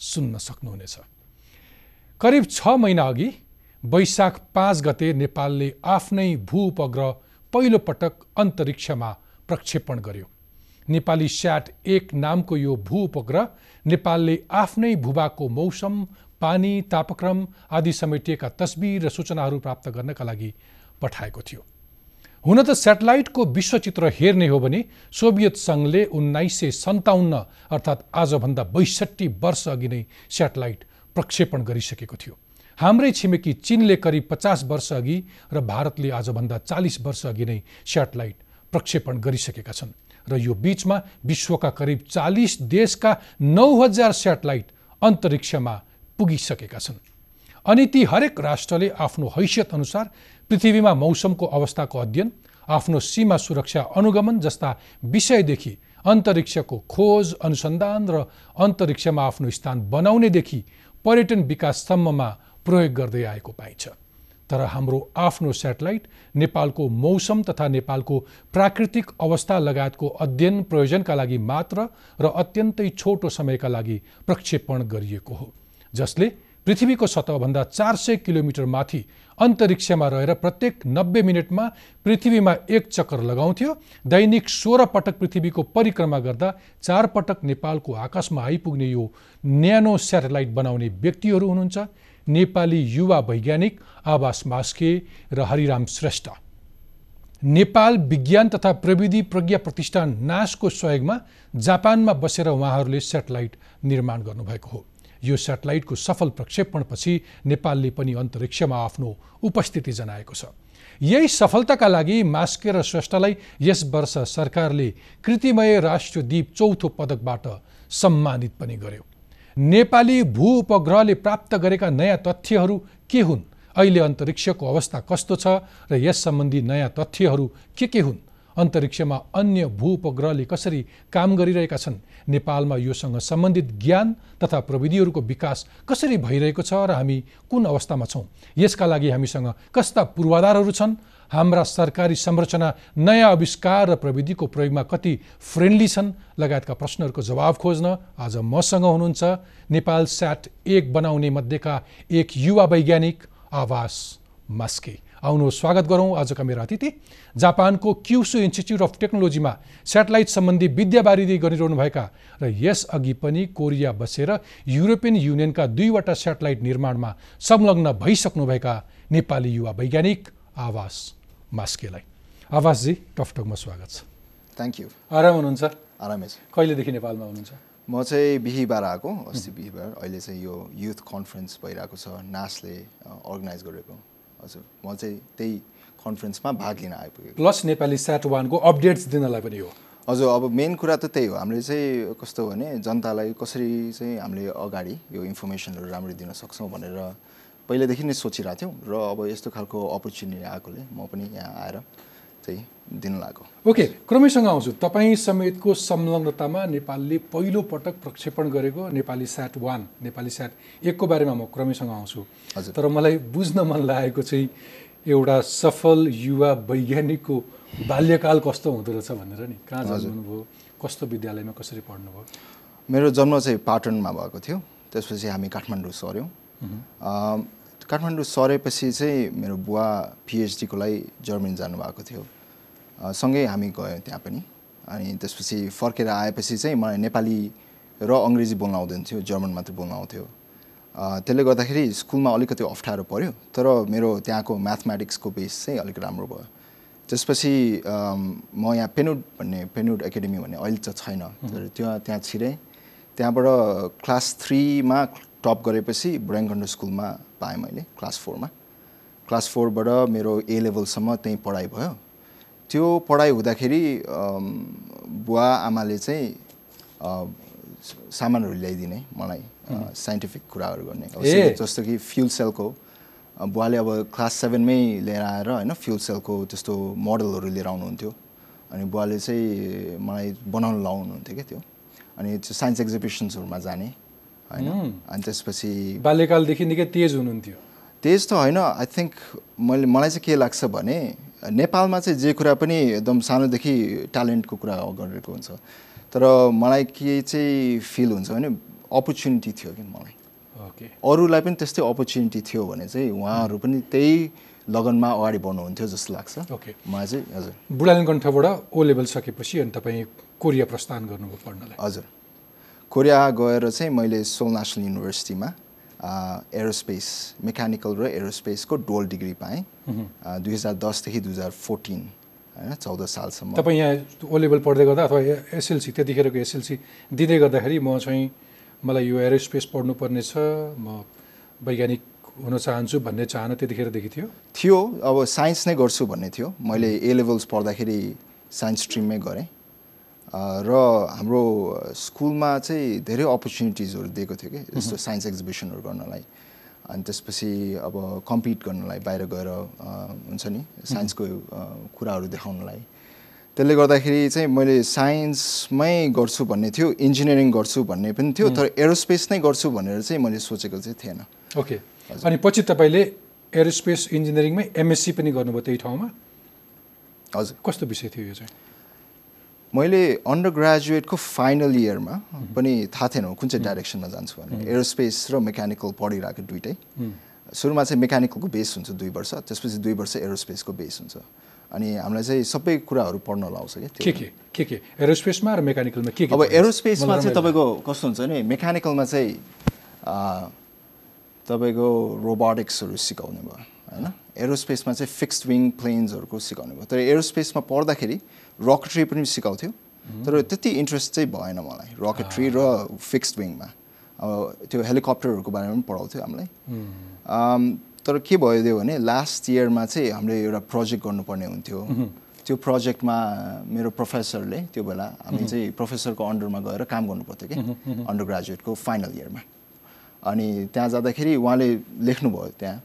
सुन्न सक्नुहुनेछ। करिब छ महिना अघि वैशाख पाँच गते नेपालले आफ्नै भू उपग्रह पहिलो पटक अन्तरिक्षमा प्रक्षेपण गर्यो। नेपाली स्याट एक नामको यो भू उपग्रह नेपालले आफ्नै भूभागको मौसम पानी तापक्रम आदि समेटिएका तस्बिर र सूचनाहरू प्राप्त गर्नका लागि पठाएको थियो। हुन त सेटेलाइटको विश्वचित्र हेर्ने हो भने सोभियत सङ्घले उन्नाइस सय सन्ताउन्न अर्थात् आजभन्दा बैसठी वर्ष अघि नै सेटेलाइट प्रक्षेपण गरिसकेको थियो। हाम्रै छिमेकी चिनले करिब पचास वर्ष अघि र भारतले आजभन्दा चालिस वर्ष अघि नै सेटेलाइट प्रक्षेपण गरिसकेका छन् र यो बिचमा विश्वका करिब चालिस देशका नौ हजार सेटेलाइट अन्तरिक्षमा पुगिसकेका छन्। अनि ती हरेक राष्ट्रले आफ्नो हैसियत अनुसार पृथ्वीमा मौसमको अवस्थाको अध्ययन आफ्नो सीमा सुरक्षा अनुगमन जस्ता विषयदेखि अन्तरिक्षको खोज अनुसन्धान र अन्तरिक्षमा आफ्नो स्थान बनाउनेदेखि पर्यटन विकाससम्ममा प्रयोग गर्दै आएको पाइन्छ। तर हाम्रो आफ्नो सेटेलाइट नेपालको मौसम तथा नेपालको प्राकृतिक अवस्था लगायतको अध्ययन प्रयोजनका लागि मात्र र अत्यन्तै छोटो समयका लागि प्रक्षेपण गरिएको हो जसले पृथ्वीको सतहभन्दा चार सय किलोमिटर माथि अन्तरिक्षमा रहेर प्रत्येक नब्बे मिनटमा पृथ्वीमा एक चक्कर लगाउँथ्यो। दैनिक सोह्र पटक पृथ्वीको परिक्रमा गर्दा चार पटक नेपालको आकाशमा आइपुग्ने यो न्यानो सेटेलाइट बनाउने व्यक्तिहरू हुनुहुन्छ। नेपाली युवा वैज्ञानिक आवास मास्के र हरिराम श्रेष्ठ। नेपाल विज्ञान तथा प्रविधि प्रज्ञा प्रतिष्ठान नासको सहयोगमा जापानमा बसेर उहाँहरूले सेटेलाइट निर्माण गर्नुभएको हो। यो सेटेलाइटको सफल प्रक्षेपणपछि नेपालले पनि अन्तरिक्षमा आफ्नो उपस्थिति जनाएको छ। यही सफलताका लागि मास्के र श्रेष्ठलाई यस वर्ष सरकारले कृतिमय राष्ट्रद्वीप चौथो पदकबाट सम्मानित पनि गर्यो। नेपाली भू उपग्रहले प्राप्त गरेका नयाँ तथ्यहरू के हुन्? अहिले अन्तरिक्षको अवस्था कस्तो छ? र यस सम्बन्धी नयाँ तथ्यहरू के के हुन्? अन्तरिक्षमा अन्य भू उपग्रहले कसरी काम गरिरहेका छन्? नेपालमा योसँग सम्बन्धित ज्ञान तथा प्रविधिहरूको विकास कसरी भइरहेको छ र हामी कुन अवस्थामा छौँ? यसका लागि हामीसँग कस्ता पूर्वाधारहरू छन्? हाम्रा सरकारी संरचना नयाँ आविष्कार र प्रविधिको प्रयोगमा कति फ्रेन्डली छन्? लगायतका प्रश्नहरूको जवाब खोज्न आज मसँग हुनुहुन्छ नेपाल स्याट एक बनाउने मध्येका एक युवा वैज्ञानिक आवास मास्के। आउनु स्वागत गरौँ। आजका मेरा अतिथि जापानको क्युसु इन्स्टिच्युट अफ टेक्नोलोजीमा सेटेलाइट सम्बन्धी विद्यावारिधि गरिरहनुभएका र यसअघि पनि कोरिया बसेर युरोपियन युनियनका दुईवटा सेटेलाइट निर्माणमा संलग्न भइसक्नुभएका नेपाली युवा वैज्ञानिक आवास मास्केलाई। आवासजी टकटकमा स्वागत छ। थ्याङ्क यू आराम हुनुहुन्छ? आरामै छ। कहिलेदेखि नेपालमा हुनुहुन्छ? म चाहिँ बिहिबार आएको अस्ति बिहिबार। अहिले चाहिँ यो युथ कन्फरेन्स भइरहेको छ नासले अर्गनाइज गरेको। हजुर म चाहिँ त्यही कन्फरेन्समा भाग लिन आइपुगेँ प्लस नेपाली स्याट वानको अपडेट्स दिनलाई पनि हो। हजुर अब मेन कुरा त त्यही हो। हामीले चाहिँ कस्तो भने जनतालाई कसरी चाहिँ हामीले अगाडि यो इन्फर्मेसनहरू राम्ररी दिन सक्छौँ भनेर पहिल्यैदेखि नै सोचिरहेको थियौँ। र अब यस्तो खालको अपर्च्युनिटी आएकोले म पनि यहाँ आएर चाहिँ दिन लाग्यो ओके क्रमैसँग आउँछु। तपाईँ समेतको संलग्नतामा नेपालले पहिलो पटक प्रक्षेपण गरेको Nepali sat one Nepali sat एकको बारेमा म क्रमैसँग आउँछु। हजुर। तर मलाई बुझ्न मन लागेको चाहिँ एउटा सफल युवा वैज्ञानिकको बाल्यकाल कस्तो हुँदो रहेछ भनेर नि। कहाँ जन्मनुभयो कस्तो विद्यालयमा कसरी पढ्नुभयो? मेरो जन्म चाहिँ पाटनमा भएको थियो। त्यसपछि हामी काठमाडौँ सर्यौँ अम, काठमाडौँ सरेपछि चाहिँ मेरो बुवा पिएचडीको लागि जर्मनी जानुभएको थियो। सँगै हामी गयौँ त्यहाँ पनि। अनि त्यसपछि फर्केर आएपछि चाहिँ मलाई नेपाली र अङ्ग्रेजी बोल्न आउँदैन थियो जर्मन मात्र बोल्न आउँथ्यो। त्यसले गर्दाखेरि स्कुलमा अलिकति अप्ठ्यारो पऱ्यो तर मेरो त्यहाँको म्याथमेटिक्सको बेस चाहिँ अलिक राम्रो भयो। त्यसपछि म यहाँ पेनुड भन्ने पेनुड एकाडेमी भन्ने अहिले त छैन तर त्यो त्यहाँ छिरेँ। त्यहाँबाट क्लास थ्रीमा टप गरेपछि बुढाङखण्ड स्कुलमा पाएँ मैले क्लास फोरमा। क्लास फोरबाट मेरो ए लेभलसम्म त्यहीँ पढाइ भयो। त्यो पढाइ हुँदाखेरि बुवा आमाले चाहिँ सामानहरू ल्याइदिने मलाई साइन्टिफिक कुराहरू गर्ने। जस्तो कि फ्युल सेलको बुवाले अब क्लास सेभेनमै लिएर आएर होइन फ्युल सेलको त्यस्तो मोडलहरू लिएर आउनुहुन्थ्यो। अनि बुवाले चाहिँ मलाई बनाउन लाउनुहुन्थ्यो क्या त्यो। अनि त्यो साइन्स एक्जिबिसन्सहरूमा जाने होइन। अनि त्यसपछि बाल्यकालदेखि निकै तेज हुनुहुन्थ्यो। तेज त होइन। आई थिङ्क मैले मलाई चाहिँ के लाग्छ भने नेपालमा चाहिँ जे कुरा पनि एकदम सानोदेखि ट्यालेन्टको कुरा गरेको हुन्छ। तर मलाई के चाहिँ फिल हुन्छ भने अपर्च्युनिटी थियो कि मलाई। ओके अरूलाई पनि त्यस्तै अपर्च्युनिटी थियो भने चाहिँ उहाँहरू पनि त्यही लगनमा अगाडि बढ्नुहुन्थ्यो जस्तो लाग्छ। ओके मलाई चाहिँ हजुर। बुढालिनकण्ठबाट ओ लेभल सकेपछि अनि तपाईँ कोरिया प्रस्थान गर्नुभयो पढ्नलाई। हजुर। कोरिया गएर चाहिँ मैले सोल नेसनल युनिभर्सिटीमा एरोस्पेस मेकानिकल र एरोस्पेसको डोल डिग्री पाएँ। दुई हजार दसदेखि दुई हजार फोर्टिन होइन चौध सालसम्म। तपाईँ यहाँ ओ लेभल पढ्दै गर्दा अथवा एसएलसी त्यतिखेरको एसएलसी दिँदै गर्दाखेरि म चाहिँ मलाई यो एरोस्पेस पढ्नुपर्ने छ म वैज्ञानिक हुन चाहन्छु भन्ने चाहना त्यतिखेरदेखि थियो। थियो अब साइन्स नै गर्छु भन्ने थियो। मैले ए लेभल्स पढ्दाखेरि साइन्स स्ट्रिममै गरेँ। र हाम्रो स्कुलमा चाहिँ धेरै अपर्च्युनिटिजहरू दिएको थियो कि जस्तो साइन्स एक्जिबिसनहरू गर्नलाई। अनि त्यसपछि अब कम्पिट गर्नलाई बाहिर गएर हुन्छ नि साइन्सको कुराहरू देखाउनलाई। त्यसले गर्दाखेरि चाहिँ मैले साइन्समै गर्छु भन्ने थियो इन्जिनियरिङ गर्छु भन्ने पनि थियो तर एरोस्पेस नै गर्छु भनेर चाहिँ मैले सोचेको चाहिँ थिएन। ओके। अनि पछि तपाईँले एरोस्पेस इन्जिनियरिङमै एमएससी पनि गर्नुभयो त्यही ठाउँमा? हजुर। कस्तो विषय थियो यो चाहिँ? मैले अन्डर ग्रेजुएटको फाइनल इयरमा पनि थाहा थिएन कुन चाहिँ डाइरेक्सनमा जान्छु भने एरोस्पेस र मेकानिकल पढिरहेको दुइटै। सुरुमा चाहिँ मेकानिकलको बेस हुन्छ दुई वर्ष त्यसपछि दुई वर्ष एरोस्पेसको बेस हुन्छ। अनि हामीलाई चाहिँ सबै कुराहरू पढ्न लाउँछ क्या के के? के एरोस्पेसमा र मेकानिकलमा के के अब? एरोस्पेसमा चाहिँ तपाईँको कस्तो हुन्छ भने मेकानिकलमा चाहिँ तपाईँको रोबोटिक्सहरू सिकाउने भयो होइन? एरोस्पेसमा चाहिँ फिक्स्ड विङ प्लेन्सहरूको सिकाउने भयो। तर एरोस्पेसमा पढ्दाखेरि रकेटरी पनि सिकाउँथ्यो। तर त्यति इन्ट्रेस्ट चाहिँ भएन मलाई। रकेटरी र फिक्स्ड विङमा अब त्यो हेलिकप्टरहरूको बारेमा पनि पढाउँथ्यो हामीलाई। आम, तर के भइदियो भने लास्ट इयरमा चाहिँ हामीले एउटा प्रोजेक्ट गर्नुपर्ने हुन्थ्यो। त्यो प्रोजेक्टमा मेरो प्रोफेसरले त्यो बेला हामी चाहिँ प्रोफेसरको अन्डरमा गएर काम गर्नुपर्थ्यो कि। अन्डर ग्रेजुएटको फाइनल इयरमा अनि त्यहाँ जाँदाखेरि उहाँले लेख्नुभयो त्यहाँ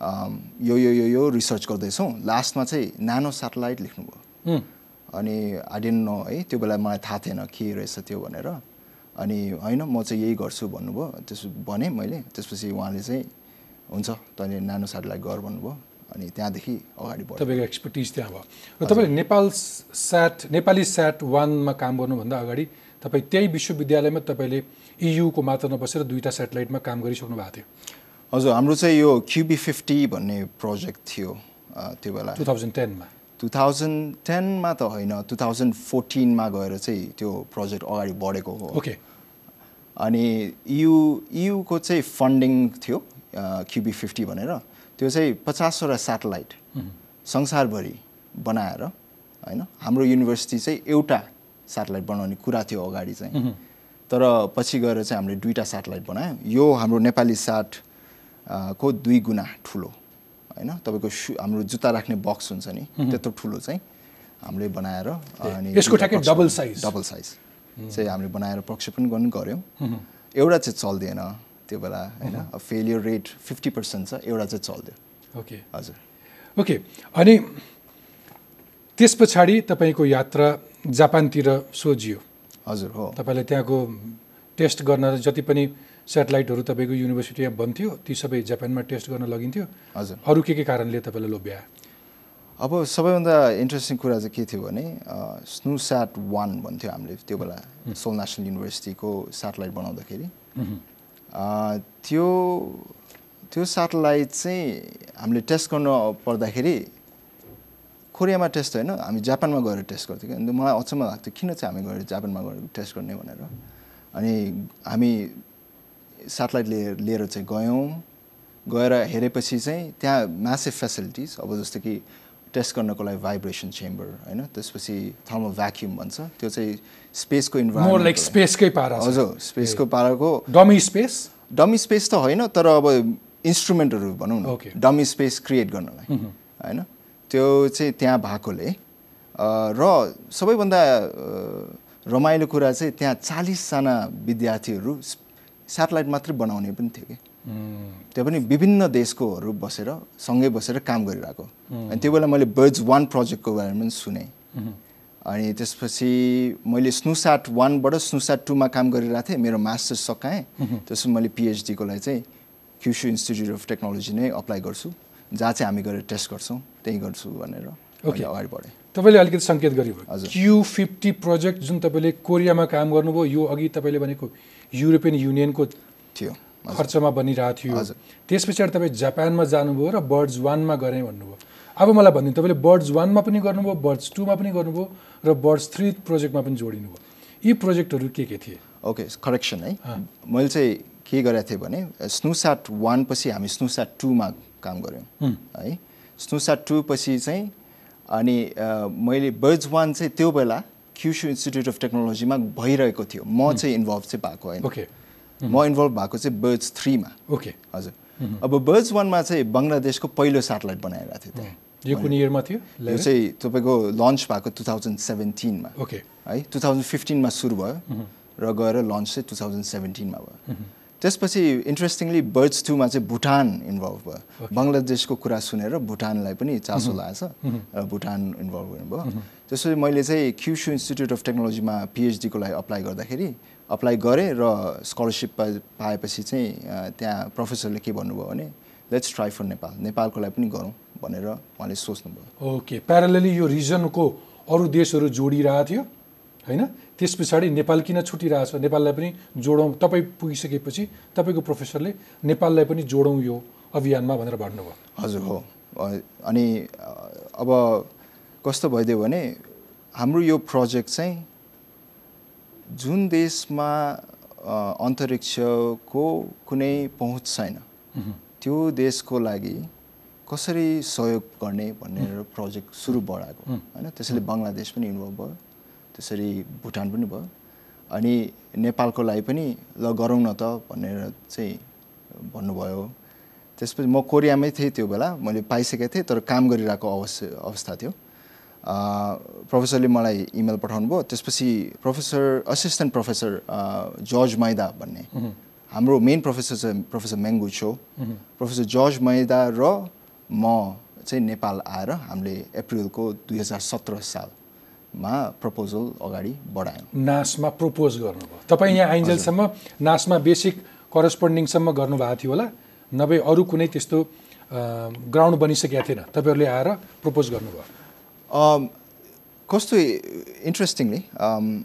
अम, यो यो यो यो रिसर्च गर्दैछौँ। लास्टमा चाहिँ न्यानो सेटेलाइट लेख्नुभयो। अनि आई डेन्ट नो है त्यो बेला मलाई थाहा थिएन के रहेछ त्यो भनेर। अनि होइन म चाहिँ यही गर्छु भन्नुभयो। त्यस भने मैले त्यसपछि उहाँले चाहिँ हुन्छ तैँले न्यानो सेटेलाइट गर भन्नुभयो। अनि त्यहाँदेखि अगाडि बढ्यो। तपाईँको एक्सपर्टिज त्यहाँ भयो। र तपाईँले नेपाल स्याट नेपाली स्याट वानमा काम गर्नुभन्दा अगाडि तपाईँ त्यही विश्वविद्यालयमा तपाईँले इयुको मात्र नबसेर दुईवटा सेटेलाइटमा काम गरिसक्नु भएको थियो। हजुर हाम्रो चाहिँ यो क्युबी फिफ्टी भन्ने प्रोजेक्ट थियो त्यो बेला। टु थाउजन्ड टेनमा टु थाउजन्ड टेनमा त होइन टु थाउजन्ड फोर्टिनमा गएर चाहिँ त्यो प्रोजेक्ट अगाडि बढेको हो। ओके अनि यु युको चाहिँ फन्डिङ थियो क्युबी फिफ्टी भनेर त्यो चाहिँ पचासवटा सेटेलाइट संसारभरि बनाएर होइन हाम्रो युनिभर्सिटी चाहिँ एउटा सेटेलाइट बनाउने कुरा थियो अगाडि चाहिँ। तर पछि गएर चाहिँ हामीले दुईवटा सेटेलाइट बनायौँ। यो हाम्रो नेपाली स्याट अ, को दुई गुणा ठुलो। होइन? तपाईँको सु हाम्रो जुत्ता राख्ने बक्स हुन्छ नि त्यत्रो ठुलो चाहिँ हामीले बनाएर अनि यसको ठ्याक्कै double size। डबल साइज चाहिँ हामीले बनाएर प्रक्षेपण गर्नु गऱ्यौँ। एउटा चाहिँ चल्दिएन त्यो बेला होइन? फेलियर रेट फिफ्टी पर्सेन्ट छ एउटा चाहिँ चल्दियो ओके। हजुर। ओके अनि त्यस पछाडि तपाईँको यात्रा जापानतिर सोझियो हजुर हो। तपाईँले त्यहाँको टेस्ट गर्न जति पनि सेटेलाइटहरू तपाईँको युनिभर्सिटीमा बन्थ्यो ती सबै जापानमा टेस्ट गर्न लगिन्थ्यो। हजुर। अरू के के कारणले तपाईँलाई लोभ्या अब सबैभन्दा इन्ट्रेस्टिङ कुरा चाहिँ के थियो भने स्नु स्याट वान भन्थ्यो हामीले त्यो बेला सोल नेसनल युनिभर्सिटीको सेटेलाइट बनाउँदाखेरि। त्यो त्यो सेटेलाइट चाहिँ हामीले टेस्ट गर्न पर्दाखेरि कोरियामा टेस्ट होइन हामी जापानमा गएर टेस्ट गर्थ्यौँ कि अन्त मलाई अचम्म लाग्थ्यो किन चाहिँ हामी गएर जापानमा गएर टेस्ट गर्ने भनेर। अनि हामी सेटेलाइट लिएर लिएर चाहिँ गयौँ। गएर हेरेपछि चाहिँ त्यहाँ म्यासिभ फेसिलिटिज अब जस्तो कि टेस्ट गर्नको लागि भाइब्रेसन चेम्बर होइन? त्यसपछि थर्मल भ्याक्युम भन्छ। त्यो चाहिँ स्पेसको मोर लाइक इन्भाइरोमेन्ट स्पेसकै पारा हजुर स्पेसको पाराको डमी स्पेस डमी स्पेस त होइन तर अब इन्स्ट्रुमेन्टहरू भनौँ न. डमी स्पेस क्रिएट गर्नलाई होइन? त्यो चाहिँ त्यहाँ भएकोले र सबैभन्दा रमाइलो कुरा चाहिँ त्यहाँ चालिसजना विद्यार्थीहरू सेटेलाइट मात्रै बनाउने पनि थियो कि। त्यो पनि विभिन्न देशकोहरू बसेर सँगै बसेर काम गरिरहेको। अनि त्यो बेला मैले बर्ड्स वान प्रोजेक्टको बारेमा पनि सुने। अनि त्यसपछि मैले स्नुसाट वानबाट स्नुसाट टूमा काम गरिरहेको थिएँ। मेरो मास्टर्स सकाएँ। त्यसपछि मैले पिएचडीको लागि चाहिँ क्युसु इन्स्टिट्युट अफ टेक्नोलोजी नै अप्लाई गर्छु। जहाँ चाहिँ हामी गएर टेस्ट गर्छौँ त्यहीँ गर्छु भनेर अगाडि बढेँ। तपाईँले अलिकति सङ्केत गर्नुभयो। क्यु फिफ्टी प्रोजेक्ट जुन तपाईँले कोरियामा काम गर्नुभयो यो अघि तपाईँले भनेको युरोपियन युनियनको थियो। खर्चमा बनिरहेको थियो। त्यस पछाडि तपाईँ जापानमा जानुभयो र बर्ड्स वानमा गरेँ भन्नुभयो। अब मलाई भनिदिनु तपाईँले बर्ड्स वानमा पनि गर्नुभयो बर्ड्स टूमा पनि गर्नुभयो र बर्ड्स थ्री प्रोजेक्टमा पनि जोडिनु भयो यी प्रोजेक्टहरू के के थिए? ओके करेक्सन है। मैले चाहिँ के गरेको थिएँ भने स्नुसाट वान पछि हामी स्नुसाट टूमा काम गऱ्यौँ। है। स्नुसाट टू पछि चाहिँ अनि मैले बर्ड्स वान चाहिँ त्यो बेला क्युसु इन्स्टिट्युट अफ टेक्नोलोजीमा भइरहेको थियो। म चाहिँ इन्भल्भ चाहिँ भएको होइन। ओके म इन्भल्भ भएको चाहिँ बर्ड्स थ्रीमा ओके हजुर। अब बर्ड्स वानमा चाहिँ बङ्गलादेशको पहिलो सेटेलाइट बनाइरहेको थियो त्यहाँ यो कुन इयरमा थियो? यो चाहिँ तपाईँको लन्च भएको टु थाउजन्ड सेभेन्टिनमा ओके है टु थाउजन्ड फिफ्टिनमा सुरु भयो र गएर लन्च चाहिँ टु थाउजन्ड सेभेन्टिनमा भयो। त्यसपछि इन्ट्रेस्टिङली बर्ड्स टूमा चाहिँ भुटान इन्भल्भ भयो। बङ्गलादेशको कुरा सुनेर भुटानलाई पनि चासो लागेछ र भुटान इन्भल्भ हुनुभयो। त्यसपछि मैले चाहिँ क्युसु इन्स्टिट्युट अफ टेक्नोलोजीमा पिएचडीको लागि अप्लाई गर्दाखेरि अप्लाई गरेँ र स्कलरसिप पाएपछि चाहिँ त्यहाँ प्रोफेसरले के भन्नुभयो भने लेट्स ट्राई फर नेपाल नेपालको लागि पनि गरौँ भनेर उहाँले सोच्नुभयो। ओके प्यारालेली यो रिजनको अरू देशहरू जोडिरहेको थियो होइन? त्यस पछाडि नेपाल किन छुटिरहेछ? नेपाललाई पनि जोडौँ। तपाईँ पुगिसकेपछि तपाईँको प्रोफेसरले नेपाललाई पनि जोडौँ यो अभियानमा भनेर भन्नुभयो। हजुर हो। अनि अब कस्तो भइदियो भने हाम्रो यो प्रोजेक्ट चाहिँ जुन देशमा अन्तरिक्षको कुनै पहुँच छैन त्यो देशको लागि कसरी सहयोग गर्ने भनेर प्रोजेक्ट सुरु बढाएको होइन? त्यसैले बङ्गलादेश पनि इन्भल्भ भयो। त्यसरी भुटान पनि भयो। अनि नेपालको लागि पनि ल गरौँ न त भनेर चाहिँ भन्नुभयो। त्यसपछि म कोरियामै थिएँ त्यो बेला मैले पाइसकेको थिएँ तर काम गरिरहेको अवस्था अवस्था थियो। प्रोफेसरले मलाई इमेल पठाउनु भयो। त्यसपछि professor assistant professor George Maeda भन्ने। हाम्रो मेन प्रोफेसर चाहिँ professor Mengu Cho. Professor George मैदा र म चाहिँ नेपाल आएर हामीले अप्रिलको दुई हजार सत्र सालमा प्रपोजल अगाडि बढायौँ? नासमा प्रपोज गर्नुभयो। तपाईँ यहाँ आइन्जेलसम्म नासमा बेसिक करस्पोन्डिङसम्म गर्नुभएको थियो होला। नभए अरू कुनै त्यस्तो ग्राउन्ड बनिसकेको थिएन। तपाईँहरूले आएर प्रपोज गर्नुभयो। कस्तो इन्ट्रेस्टिङली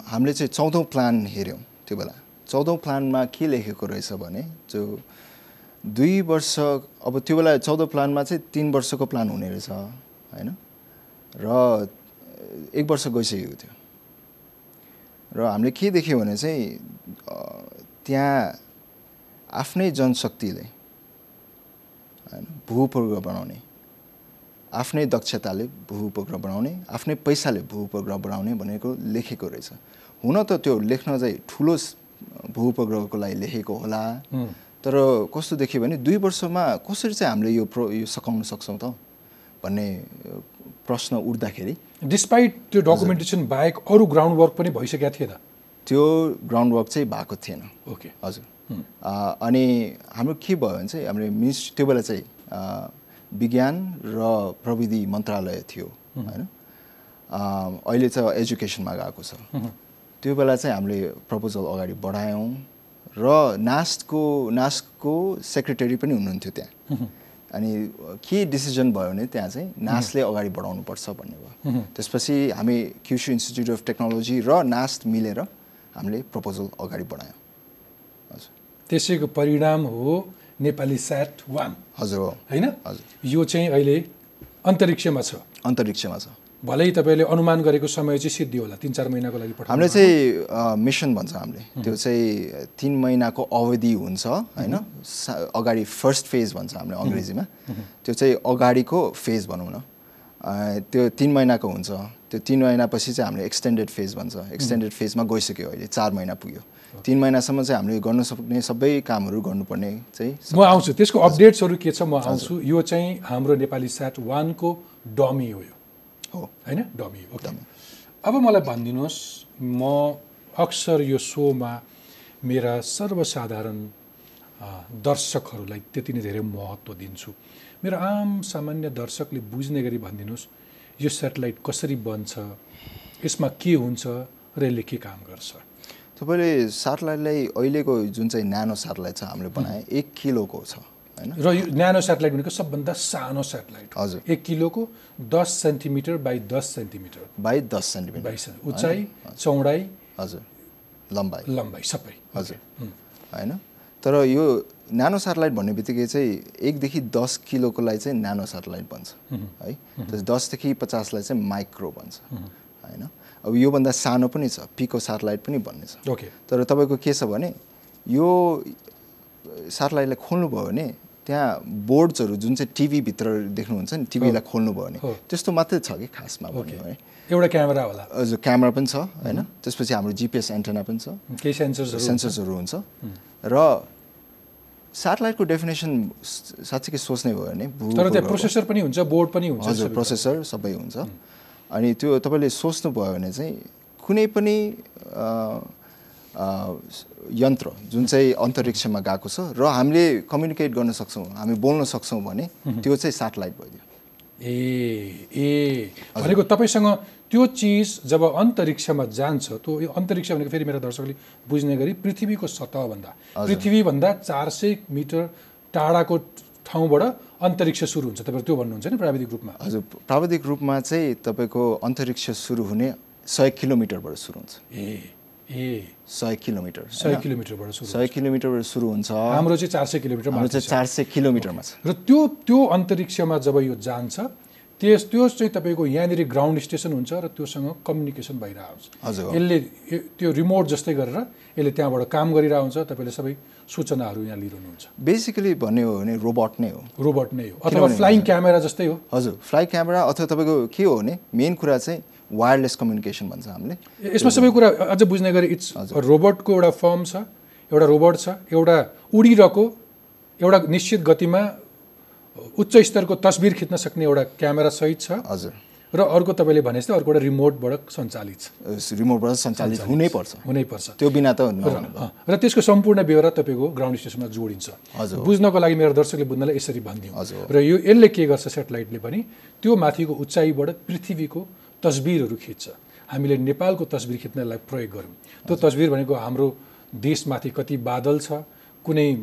हामीले चाहिँ चौधौँ प्लान हेऱ्यौँ त्यो बेला। चौधौँ प्लानमा के लेखेको रहेछ भने जो दुई वर्ष अब त्यो बेला चौध प्लानमा चाहिँ तिन वर्षको प्लान हुने रहेछ होइन? र एक वर्ष गइसकेको थियो। र हामीले के देख्यौँ भने चाहिँ त्यहाँ आफ्नै जनशक्तिले होइन भू उपग्रह बनाउने आफ्नै दक्षताले भू उपग्रह बनाउने आफ्नै पैसाले भू उपग्रह बनाउने भनेको लेखेको रहेछ। हुन त त्यो लेख्न चाहिँ ठुलो स- भू उपग्रहको लागि लेखेको होला। तर कस्तो देखियो भने दुई वर्षमा कसरी चाहिँ हामीले यो प्रो यो सकाउन सक्छौँ त भन्ने प्रश्न उठ्दाखेरि डिस्पाइट त्यो डकुमेन्टेसन बाहेक अरू ग्राउन्ड वर्क पनि भइसकेको थिएन त्यो ग्राउन्ड वर्क चाहिँ भएको थिएन। ओके हजुर। अ, अनि हाम्रो के भयो भने चाहिँ हामीले मिनिस्ट त्यो बेला चाहिँ विज्ञान र प्रविधि मन्त्रालय थियो होइन? अ, अहिले चाहिँ एजुकेसनमा गएको छ। त्यो बेला चाहिँ हामीले प्रपोजल अगाडि बढायौँ र नास्टको नास्टको सेक्रेटरी पनि हुनुहुन्थ्यो त्यहाँ। अनि के डिसिजन भयो भने त्यहाँ चाहिँ नासले अगाडि बढाउनुपर्छ भन्ने भयो। त्यसपछि हामी क्युसु इन्स्टिट्युट अफ टेक्नोलोजी र नास्ट मिलेर हामीले प्रपोजल अगाडि बढायौँ। हजुर। त्यसैको परिणाम हो नेपाली स्याट वान हजुर हो। होइन? हजुर। यो चाहिँ अहिले अन्तरिक्षमा छ। अन्तरिक्षमा छ। भलै तपाईँले अनुमान गरेको समय चाहिँ सिद्धि होला तिन चार महिनाको लागि पठाउनु हामीले चाहिँ मिसन भन्छ हामीले। त्यो चाहिँ तिन महिनाको अवधि हुन्छ होइन? अगाडि फर्स्ट फेज भन्छ हामीले अङ्ग्रेजीमा। त्यो चाहिँ अगाडिको फेज भनौँ न। त्यो तिन महिनाको हुन्छ। त्यो तिन महिनापछि चाहिँ हामीले एक्सटेन्डेड फेज भन्छ। एक्सटेन्डेड फेजमा गइसक्यो अहिले चार महिना पुग्यो। तिन महिनासम्म चाहिँ हामीले गर्न सक्ने सबै कामहरू गर्नुपर्ने चाहिँ म आउँछु। त्यसको अपडेट्सहरू के छ? म आउँछु। यो चाहिँ हाम्रो नेपाली स्याट वानको डमी हो यो। हो होइन डमी हो ओके अब मलाई भनिदिनुहोस् म अक्सर यो सोमा मेरा सर्वसाधारण दर्शकहरूलाई त्यति नै धेरै महत्त्व दिन्छु मेरो आम सामान्य दर्शकले बुझ्ने गरी भनिदिनुहोस् यो सेटेलाइट कसरी बन्छ यसमा के हुन्छ र यसले के काम गर्छ तपाईँले साटलाइटलाई अहिलेको जुन चाहिँ न्यानो साटलाइट छ हामीले बनाए एक किलोको छ होइन? र यो न्यानो सेटेलाइट भनेको सबभन्दा सानो सेटेलाइट हजुर। एक किलोको दस सेन्टिमिटर बाई दस सेन्टिमिटर। बाई दस सेन्टिमिटर। बाई उचाइ चौडाइ हजुर। लम्बाइ। लम्बाइ सबै। हजुर। होइन? तर यो न्यानो सेटेलाइट भन्ने बित्तिकै चाहिँ एकदेखि दस किलोको लागि चाहिँ न्यानो सेटेलाइट भन्छ है दसदेखि पचासलाई चाहिँ माइक्रो भन्छ होइन? अब योभन्दा सानो पनि छ पिको सेटेलाइट पनि भन्ने छ। ओके। तर तपाईँको के छ भने यो सेटेलाइटलाई खोल्नुभयो भने त्यहाँ बोर्ड्सहरू जुन चाहिँ टिभीभित्र देख्नुहुन्छ नि टिभीलाई खोल्नुभयो भने हो। त्यस्तो मात्रै छ कि खासमा भन्यो भने? एउटा क्यामेरा होला। हजुर क्यामेरा पनि छ होइन। त्यसपछि हाम्रो जिपिएस एन्टेना पनि छ। केही सेन्सर्सहरू सेन्सर्सहरू हुन्छ। र सेटेलाइटको डेफिनेसन साँच्चीकै सोच्ने भयो भने तर त्यहाँ प्रोसेसर पनि हुन्छ बोर्ड पनि हुन्छ हजुर प्रोसेसर सबै हुन्छ। अनि त्यो तपाईँले सोच्नुभयो भने चाहिँ कुनै पनि यन्त्र जुन चाहिँ अन्तरिक्षमा गएको छ र हामीले कम्युनिकेट गर्न सक्छौँ हामी बोल्न सक्छौँ भने त्यो चाहिँ सेटेलाइट भइदियो। ए ए। भनेको तपाईँसँग त्यो चिज जब अन्तरिक्षमा जान्छ त्यो यो अन्तरिक्ष भनेको फेरि मेरा दर्शकले बुझ्ने गरी पृथ्वीको सतहभन्दा पृथ्वीभन्दा चार सय मिटर टाढाको ठाउँबाट अन्तरिक्ष सुरु हुन्छ। तपाईँहरू त्यो भन्नुहुन्छ नि प्राविधिक रूपमा? हजुर प्राविधिक रूपमा चाहिँ तपाईँको अन्तरिक्ष सुरु हुने सय किलोमिटरबाट सुरु हुन्छ। ए। ए। सय किलोमिटर सय किलोमिटरबाट सुरु सय किलोमिटरबाट सुरु हुन्छ। हाम्रो चाहिँ चार सय किलोमिटर हाम्रो चाहिँ चार सय किलोमिटरमा छ। र त्यो त्यो अन्तरिक्षमा जब यो जान्छ त्यस त्यो चाहिँ तपाईँको यहाँनिर ग्राउन्ड स्टेसन हुन्छ र त्योसँग कम्युनिकेसन भइरहेको हुन्छ। हजुर। यसले त्यो रिमोट जस्तै गरेर यसले त्यहाँबाट काम गरिरहेको हुन्छ तपाईँले सबै सूचनाहरू यहाँ लिइरहनुहुन्छ। बेसिकली भन्ने हो भने रोबोट नै हो। रोबोट नै हो। अथवा फ्लाइङ क्यामेरा जस्तै हो। हजुर फ्लाइ क्यामेरा अथवा तपाईँको के हो भने मेन कुरा चाहिँ वायरलेस कम्युनिकेसन भन्छ हामीले। यसमा सबै कुरा अझ बुझ्ने गरी इट्स रोबोटको एउटा फर्म छ एउटा रोबोट छ एउटा उडिरहेको एउटा निश्चित गतिमा उच्च स्तरको तस्बिर खिच्न सक्ने एउटा क्यामेरा सहित छ। हजुर। र अर्को तपाईँले भने जस्तै अर्को एउटा रिमोटबाट सञ्चालित छ। रिमोटबाट सञ्चालित हुनैपर्छ हुनैपर्छ त्यो बिना त र त्यसको सम्पूर्ण ब्यौरा तपाईँको ग्राउन्ड स्टेसनमा जोडिन्छ। हजुर। बुझ्नको लागि मेरो दर्शकले बुझ्नलाई यसरी भनिदिउँ हजुर। र यो यसले के गर्छ सेटेलाइटले पनि त्यो माथिको उचाइबाट पृथ्वीको तस्बिरहरू खिच्छ। हामीले नेपालको तस्बिर खिच्नलाई प्रयोग गऱ्यौँ। त्यो तस्बिर भनेको हाम्रो देशमाथि कति बादल छ कुनै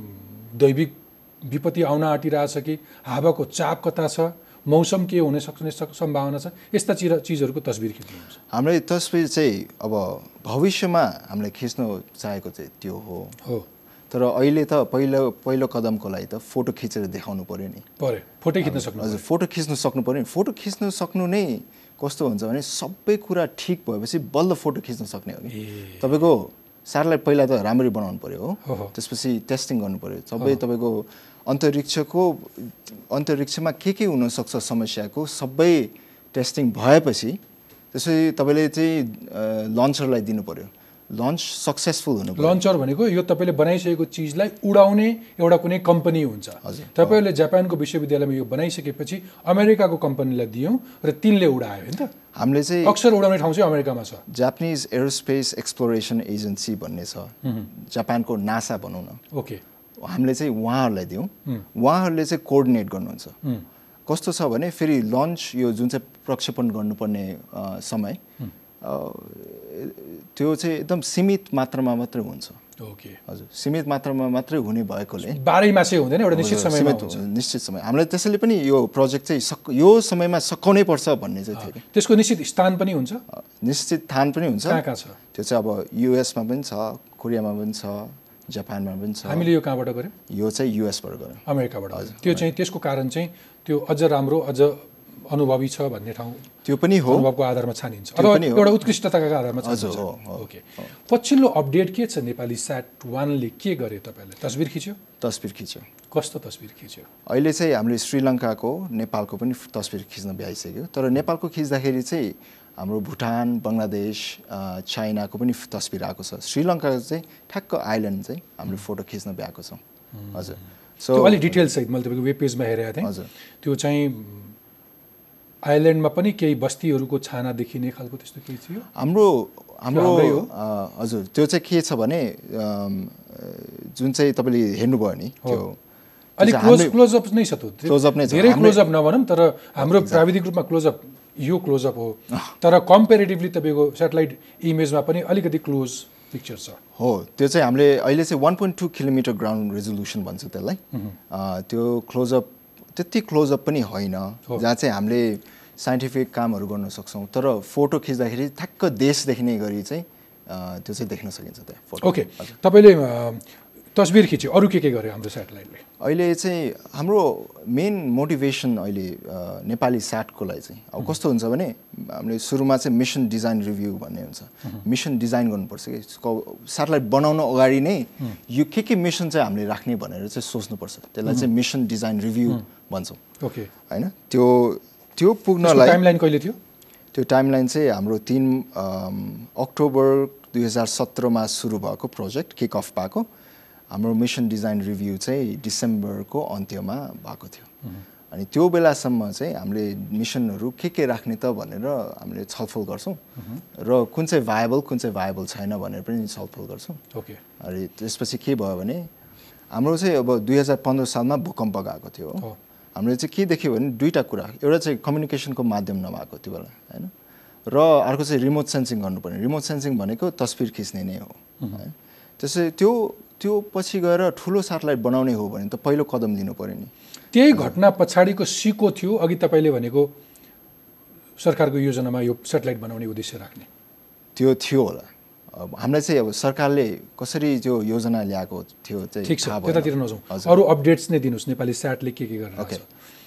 दैविक विपत्ति आउन आँटिरहेछ कि हावाको चाप कता छ मौसम के हुने सक्ने सक- सम्भावना छ यस्ता चिज चिजहरूको तस्बिर खिच्नुहुन्छ। हामीले तस्बिर चाहिँ अब भविष्यमा हामीले खिच्न चाहेको चाहिँ त्यो हो। हो। तर अहिले त पहिलो पहिलो कदमको लागि त फोटो खिचेर देखाउनु पऱ्यो नि। पऱ्यो। फोटो खिच्न सक्नु हजुर फोटो खिच्नु सक्नु पऱ्यो नि। फोटो खिच्नु सक्नु नै कस्तो हुन्छ भने सबै कुरा ठिक भएपछि बल्ल फोटो खिच्न सक्ने हो कि? तपाईँको सेटेलाइट पहिला त राम्ररी बनाउनु पऱ्यो। हो। त्यसपछि टेस्टिङ गर्नु पऱ्यो सबै तपाईँको अन्तरिक्षको अन्तरिक्षमा के के हुनसक्छ समस्याको सबै टेस्टिङ भएपछि त्यसपछि तपाईँले चाहिँ लन्चरलाई दिनु पऱ्यो लन्च सक्सेसफुल हुनु लन्चर भनेको यो तपाईँले बनाइसकेको चिजलाई उडाउने एउटा कुनै कम्पनी हुन्छ। तपाईँहरूले जापानको विश्वविद्यालयमा यो बनाइसकेपछि अमेरिकाको कम्पनीलाई दियौँ र तिनले उडायो होइन त? हामीले चाहिँ अक्सर उडाउने ठाउँ चाहिँ अमेरिकामा छ। जापानिज एरोस्पेस एक्सप्लोरेसन एजेन्सी भन्ने छ। जापानको नासा भनौँ न। ओके। हामीले चाहिँ उहाँहरूलाई दियौँ। उहाँहरूले चाहिँ कोअर्डिनेट गर्नुहुन्छ। कस्तो छ भने फेरि लन्च यो जुन चाहिँ प्रक्षेपण गर्नुपर्ने समय त्यो चाहिँ एकदम सीमित मात्रामा मात्रै हुन्छ। ओके। हजुर सीमित मात्रामा मात्रै हुने भएकोले। बाह्रै मासे हुँदैन एउटा निश्चित हजुर, हुन्छ। निश्चित समय। हामीलाई त्यसैले पनि यो प्रोजेक्ट चाहिँ सक यो समयमा सकाउनै पर्छ भन्ने चाहिँ थियो त्यसको निश्चित स्थान पनि हुन्छ? निश्चित थान पनि हुन्छ। कहाँ कहाँ छ? त्यो चाहिँ अब युएसमा पनि छ कोरियामा पनि छ जापानमा पनि छ। हामीले यो कहाँबाट गऱ्यौँ? यो चाहिँ युएसबाट गऱ्यौँ। अमेरिकाबाट त्यो चाहिँ त्यसको कारण चाहिँ त्यो अझ राम्रो अझ अनुभवी छ भन्ने ठाउँ त्यो पनि हो। अनुभवको आधारमा छानिन्छ। अथवा पनि हो। एउटा उत्कृष्टताका आधारमा छानिन्छ। ओके पछिल्लो अपडेट के छ नेपाली स्याट वानले के गर्यो तपाईँले? तस्बिर खिच्यो? तस्बिर खिच्यो। कस्तो तस्बिर खिच्यो? अहिले चाहिँ हामीले श्रीलङ्काको नेपालको पनि तस्बिर खिच्न भ्याइसक्यो। तर नेपालको खिच्दाखेरि चाहिँ हाम्रो भुटान बङ्गलादेश चाइनाको पनि तस्बिर आएको छ। श्रीलङ्काको चाहिँ ठ्याक्क आइल्यान्ड चाहिँ हामीले फोटो खिच्न भ्याएको छौँ। हजुर। सो अलिक डिटेल सहित मैले तपाईँको वेब पेजमा हेरेको थिएँ। हजुर। त्यो चाहिँ आइल्यान्डमा पनि केही बस्तीहरूको छाना देखिने खालको त्यस्तो केही थियो? हाम्रो हाम्रो हजुर त्यो चाहिँ के छ भने जुन चाहिँ तपाईँले हेर्नुभयो नि त्यो अलिक क्लोज क्लोजअप नै छ Close-up नै। धेरै क्लोजअप नभनौँ तर हाम्रो प्राविधिक रूपमा क्लोजअप यो क्लोजअप हो। तर कम्पेरिटिभली तपाईँको सेटेलाइट इमेजमा पनि अलिकति क्लोज पिक्चर छ। हो त्यो चाहिँ हामीले अहिले चाहिँ one point two kilometre ground resolution भन्छ त्यसलाई। त्यो क्लोजअप त्यति क्लोजअप पनि होइन। जहाँ चाहिँ हामीले साइन्टिफिक कामहरू गर्न सक्छौँ। तर फोटो खिच्दाखेरि ठ्याक्क देश देख्ने गरी चाहिँ त्यो चाहिँ देख्न सकिन्छ त्यहाँ फोटो। ओके। तपाईँले तस्बिर खिच्यो। अरू के के गर्यो हाम्रो सेटेलाइटले? अहिले चाहिँ हाम्रो मेन मोटिभेसन अहिले नेपाली लागि चाहिँ। अब कस्तो हुन्छ भने हामीले सुरुमा चाहिँ मिसन डिजाइन रिभ्यू भन्ने हुन्छ। मिसन डिजाइन गर्नुपर्छ कि? स्याटेलाइट बनाउन अगाडि नै यो के के मिसन चाहिँ हामीले राख्ने भनेर चाहिँ सोच्नुपर्छ। त्यसलाई चाहिँ मिसन डिजाइन रिभ्यू भन्छौँ। ओके। होइन? त्यो त्यो पुग्नलाई टाइमलाइन कहिले थियो? त्यो टाइमलाइन चाहिँ हाम्रो तिन अक्टोबर दुई हजार सत्रमा सुरु भएको प्रोजेक्ट किक अफ भएको। हाम्रो मिसन डिजाइन रिभ्यू चाहिँ डिसेम्बरको अन्त्यमा भएको थियो। अनि त्यो बेलासम्म चाहिँ हामीले मिसनहरू के के राख्ने त भनेर हामीले छलफल गर्छौँ। र कुन चाहिँ भायबल कुन चाहिँ भायबल छैन भनेर पनि छलफल गर्छौँ। ओके। अनि त्यसपछि के भयो भने हाम्रो चाहिँ अब दुई हजार पन्ध्र सालमा भूकम्प गएको थियो। हामीले चाहिँ के देख्यो भने दुईवटा कुरा। एउटा चाहिँ कम्युनिकेसनको माध्यम नभएको त्यो बेला होइन? र अर्को चाहिँ रिमोट सेन्सिङ गर्नुपर्ने। रिमोट सेन्सिङ भनेको तस्बिर खिच्ने नै हो है त्यसै त्यो त्यो पछि गएर ठुलो सेटेलाइट बनाउने हो भने त पहिलो कदम लिनु पऱ्यो नि। त्यही घटना पछाडिको सिको थियो अघि तपाईँले भनेको सरकारको योजनामा यो सेटेलाइट बनाउने उद्देश्य राख्ने। त्यो थियो होला। हामीलाई चाहिँ अब सरकारले कसरी त्यो योजना ल्याएको थियो चाहिँ ठिक छ। त्यतातिर नजाउँ। अरू अपडेट्स नै दिनुहोस् नेपाली स्याटले के के गरेर ओके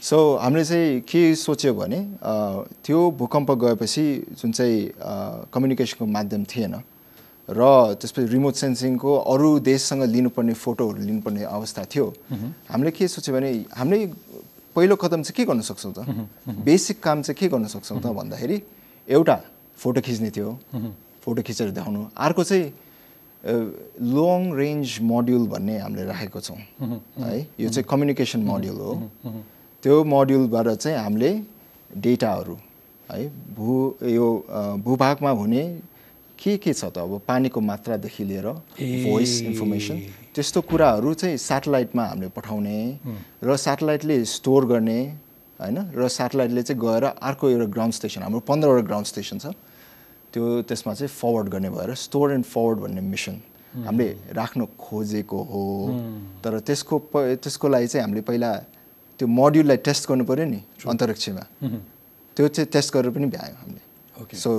सो हामीले चाहिँ के सोच्यो भने त्यो भूकम्प गएपछि जुन चाहिँ कम्युनिकेसनको माध्यम थिएन र त्यसपछि रिमोट सेन्सिङको अरू देशसँग लिनुपर्ने फोटोहरू लिनुपर्ने अवस्था थियो। हामीले के सोच्यो भने हामीले पहिलो कदम चाहिँ के गर्न सक्छौँ त? बेसिक काम चाहिँ के गर्न सक्छौँ त भन्दाखेरि एउटा फोटो खिच्ने थियो। फोटो खिचेर देखाउनु। अर्को चाहिँ लङ रेन्ज मोड्युल भन्ने हामीले राखेको छौँ। है यो चाहिँ कम्युनिकेसन मोड्युल हो। त्यो मोड्युलबाट चाहिँ हामीले डेटाहरू है भू यो भूभागमा हुने के के छ त अब पानीको मात्रादेखि लिएर भोइस इन्फर्मेसन त्यस्तो कुराहरू चाहिँ सेटेलाइटमा हामीले पठाउने र सेटेलाइटले स्टोर गर्ने होइन? र सेटेलाइटले चाहिँ गएर अर्को एउटा ग्राउन्ड स्टेसन हाम्रो पन्ध्रवटा ग्राउन्ड स्टेसन छ। त्यो त्यसमा चाहिँ फरवर्ड गर्ने भएर स्टोर एन्ड फरवर्ड भन्ने मिसन हामीले राख्न खोजेको हो। तर त्यसको प त्यसको लागि चाहिँ हामीले पहिला त्यो मोड्युललाई टेस्ट गर्नु पऱ्यो नि अन्तरिक्षमा। त्यो चाहिँ टेस्ट गरेर पनि भ्यायौँ हामीले। ओके सो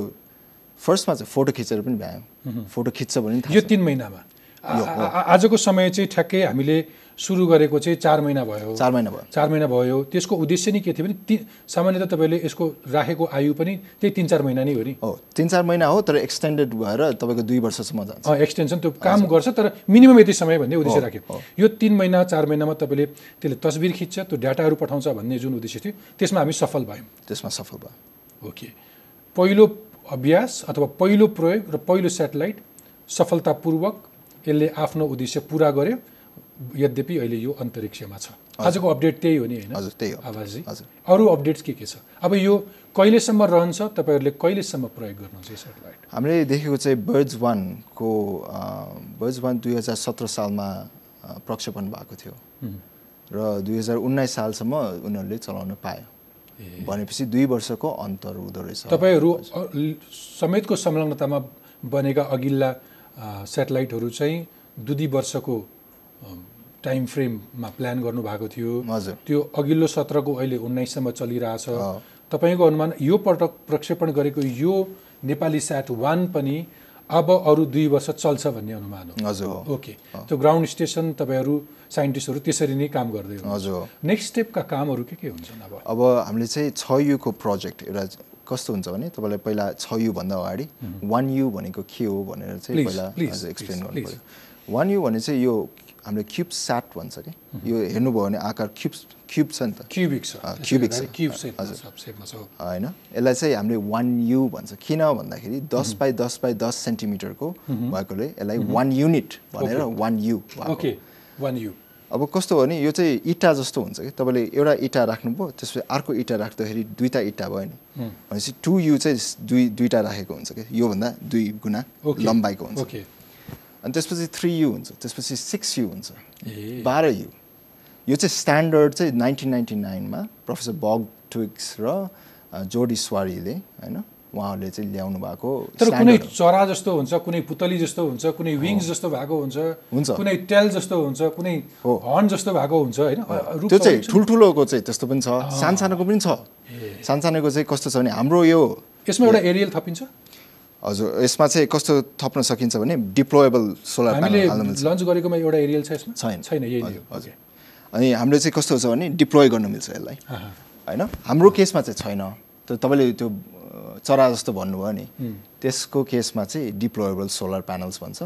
फर्स्टमा चाहिँ फोटो खिचेर पनि भ्यायौँ। फोटो खिच्छ भने यो। तिन महिनामा? आजको समय चाहिँ ठ्याक्कै हामीले सुरु गरेको चाहिँ चार महिना भयो। चार महिना भयो। चार महिना भयो। त्यसको उद्देश्य नै के थियो भने ती सामान्यतः तपाईँले यसको राखेको आयु पनि त्यही तिन चार महिना नै हो नि। हो तिन चार महिना हो तर एक्सटेन्डेड भएर तपाईँको दुई वर्षसम्म जान्छ। एक्सटेन्सन त्यो काम गर्छ तर मिनिमम यति समय भन्ने उद्देश्य राख्यो। यो तिन महिना चार महिनामा तपाईँले त्यसले तस्बिर खिच्छ त्यो डाटाहरू पठाउँछ भन्ने जुन उद्देश्य थियो त्यसमा हामी सफल भयौँ। त्यसमा सफल भयो। ओके। पहिलो अभ्यास अथवा पहिलो प्रयोग र पहिलो सेटेलाइट सफलतापूर्वक यसले आफ्नो उद्देश्य पुरा गर्यो। यद्यपि अहिले यो अन्तरिक्षमा छ। आजको अपडेट त्यही हो नि होइन? हजुर त्यही हो। आवाजी अरू अपडेट्स के के छ? अब यो कहिलेसम्म रहन्छ? तपाईँहरूले कहिलेसम्म प्रयोग गर्नुहुन्छ यो सेटेलाइट हामीले देखेको चाहिँ बर्ड्स वानको बर्ड्स वान दुई हजार सत्र सालमा प्रक्षेपण भएको थियो। र दुई हजार उन्नाइस सालसम्म उनीहरूले चलाउन पायो। भनेपछि दुई वर्षको अन्तर हुँदो रहेछ। तपाईँहरू समेतको संलग्नतामा बनेका अघिल्ला सेटेलाइटहरू चाहिँ दुई दुई वर्षको टाइम फ्रेममा प्लान गर्नुभएको थियो। त्यो अघिल्लो सत्रको अहिले उन्नाइससम्म चलिरहेछ। तपाईँको अनुमान यो पटक प्रक्षेपण गरेको यो नेपाली स्याट वान पनि अब अरू दुई वर्ष चल्छ भन्ने अनुमान हो। हजुर। ओके। त्यो ग्राउन्ड स्टेसन तपाईँहरू साइन्टिस्टहरू त्यसरी नै काम गर्दै हजुर। नेक्स्ट स्टेपका कामहरू के के हुन्छन् अब? अब हामीले चाहिँ छ युको प्रोजेक्ट एउटा कस्तो हुन्छ भने तपाईँलाई पहिला छ युभन्दा अगाडि वान यु भनेको के हो भनेर चाहिँ पहिला एक्सप्लेन गर्नु पऱ्यो वान यु भने चाहिँ यो हामीले क्युब स्याट भन्छ कि? यो हेर्नुभयो भने आकार क्युब क्युब छ नि त। क्युबिक छ। cubic छ। होइन? यसलाई चाहिँ हामीले वान यु भन्छ। किन भन्दाखेरि दस बाई दस बाई दस सेन्टिमिटरको भएकोले यसलाई वान युनिट भनेर वान यु वान यु अब कस्तो हो भने यो चाहिँ इँटा जस्तो हुन्छ कि? तपाईँले एउटा इँटा राख्नुभयो त्यसपछि अर्को इँटा राख्दाखेरि दुईवटा इँटा भयो नि। भनेपछि टु यु चाहिँ दुई दुईवटा राखेको हुन्छ कि? योभन्दा दुई गुणा लम्बाइको हुन्छ। अनि त्यसपछि थ्री यु हुन्छ त्यसपछि सिक्स यु हुन्छ। बाह्र यु यो चाहिँ स्ट्यान्डर्ड चाहिँ नाइन्टिन नाइन्टी नाइनमा प्रोफेसर बग ट्विक्स र जोडी स्वारीले होइन? उहाँहरूले चाहिँ ल्याउनु भएको तर कुनै। चरा जस्तो हुन्छ कुनै पुतली जस्तो हुन्छ कुनै विङ्स जस्तो भएको हुन्छ हुन्छ। कुनै टेल जस्तो हुन्छ कुनै। हर्न जस्तो भएको हुन्छ होइन? त्यो चाहिँ। ठुल्ठुलोको चाहिँ त्यस्तो पनि छ सानसानोको पनि छ। सानसानोको चाहिँ कस्तो छ भने हाम्रो यो यसमा एउटा एरियल थपिन्छ? हजुर यसमा चाहिँ कस्तो थप्न सकिन्छ भने डिप्लोएबल सोलर प्यानल लन्च गरेकोमा एउटा एरियल छ यसमा? छैन। छैन यही हजुर, अनि हाम्रो चाहिँ कस्तो छ भने डिप्लोय गर्न मिल्छ यसलाई। होइन? हाम्रो केसमा चाहिँ छैन। त तपाईँले त्यो चरा जस्तो भन्नुभयो नि। त्यसको केसमा चाहिँ डिप्लोएबल सोलर प्यानल्स भन्छ।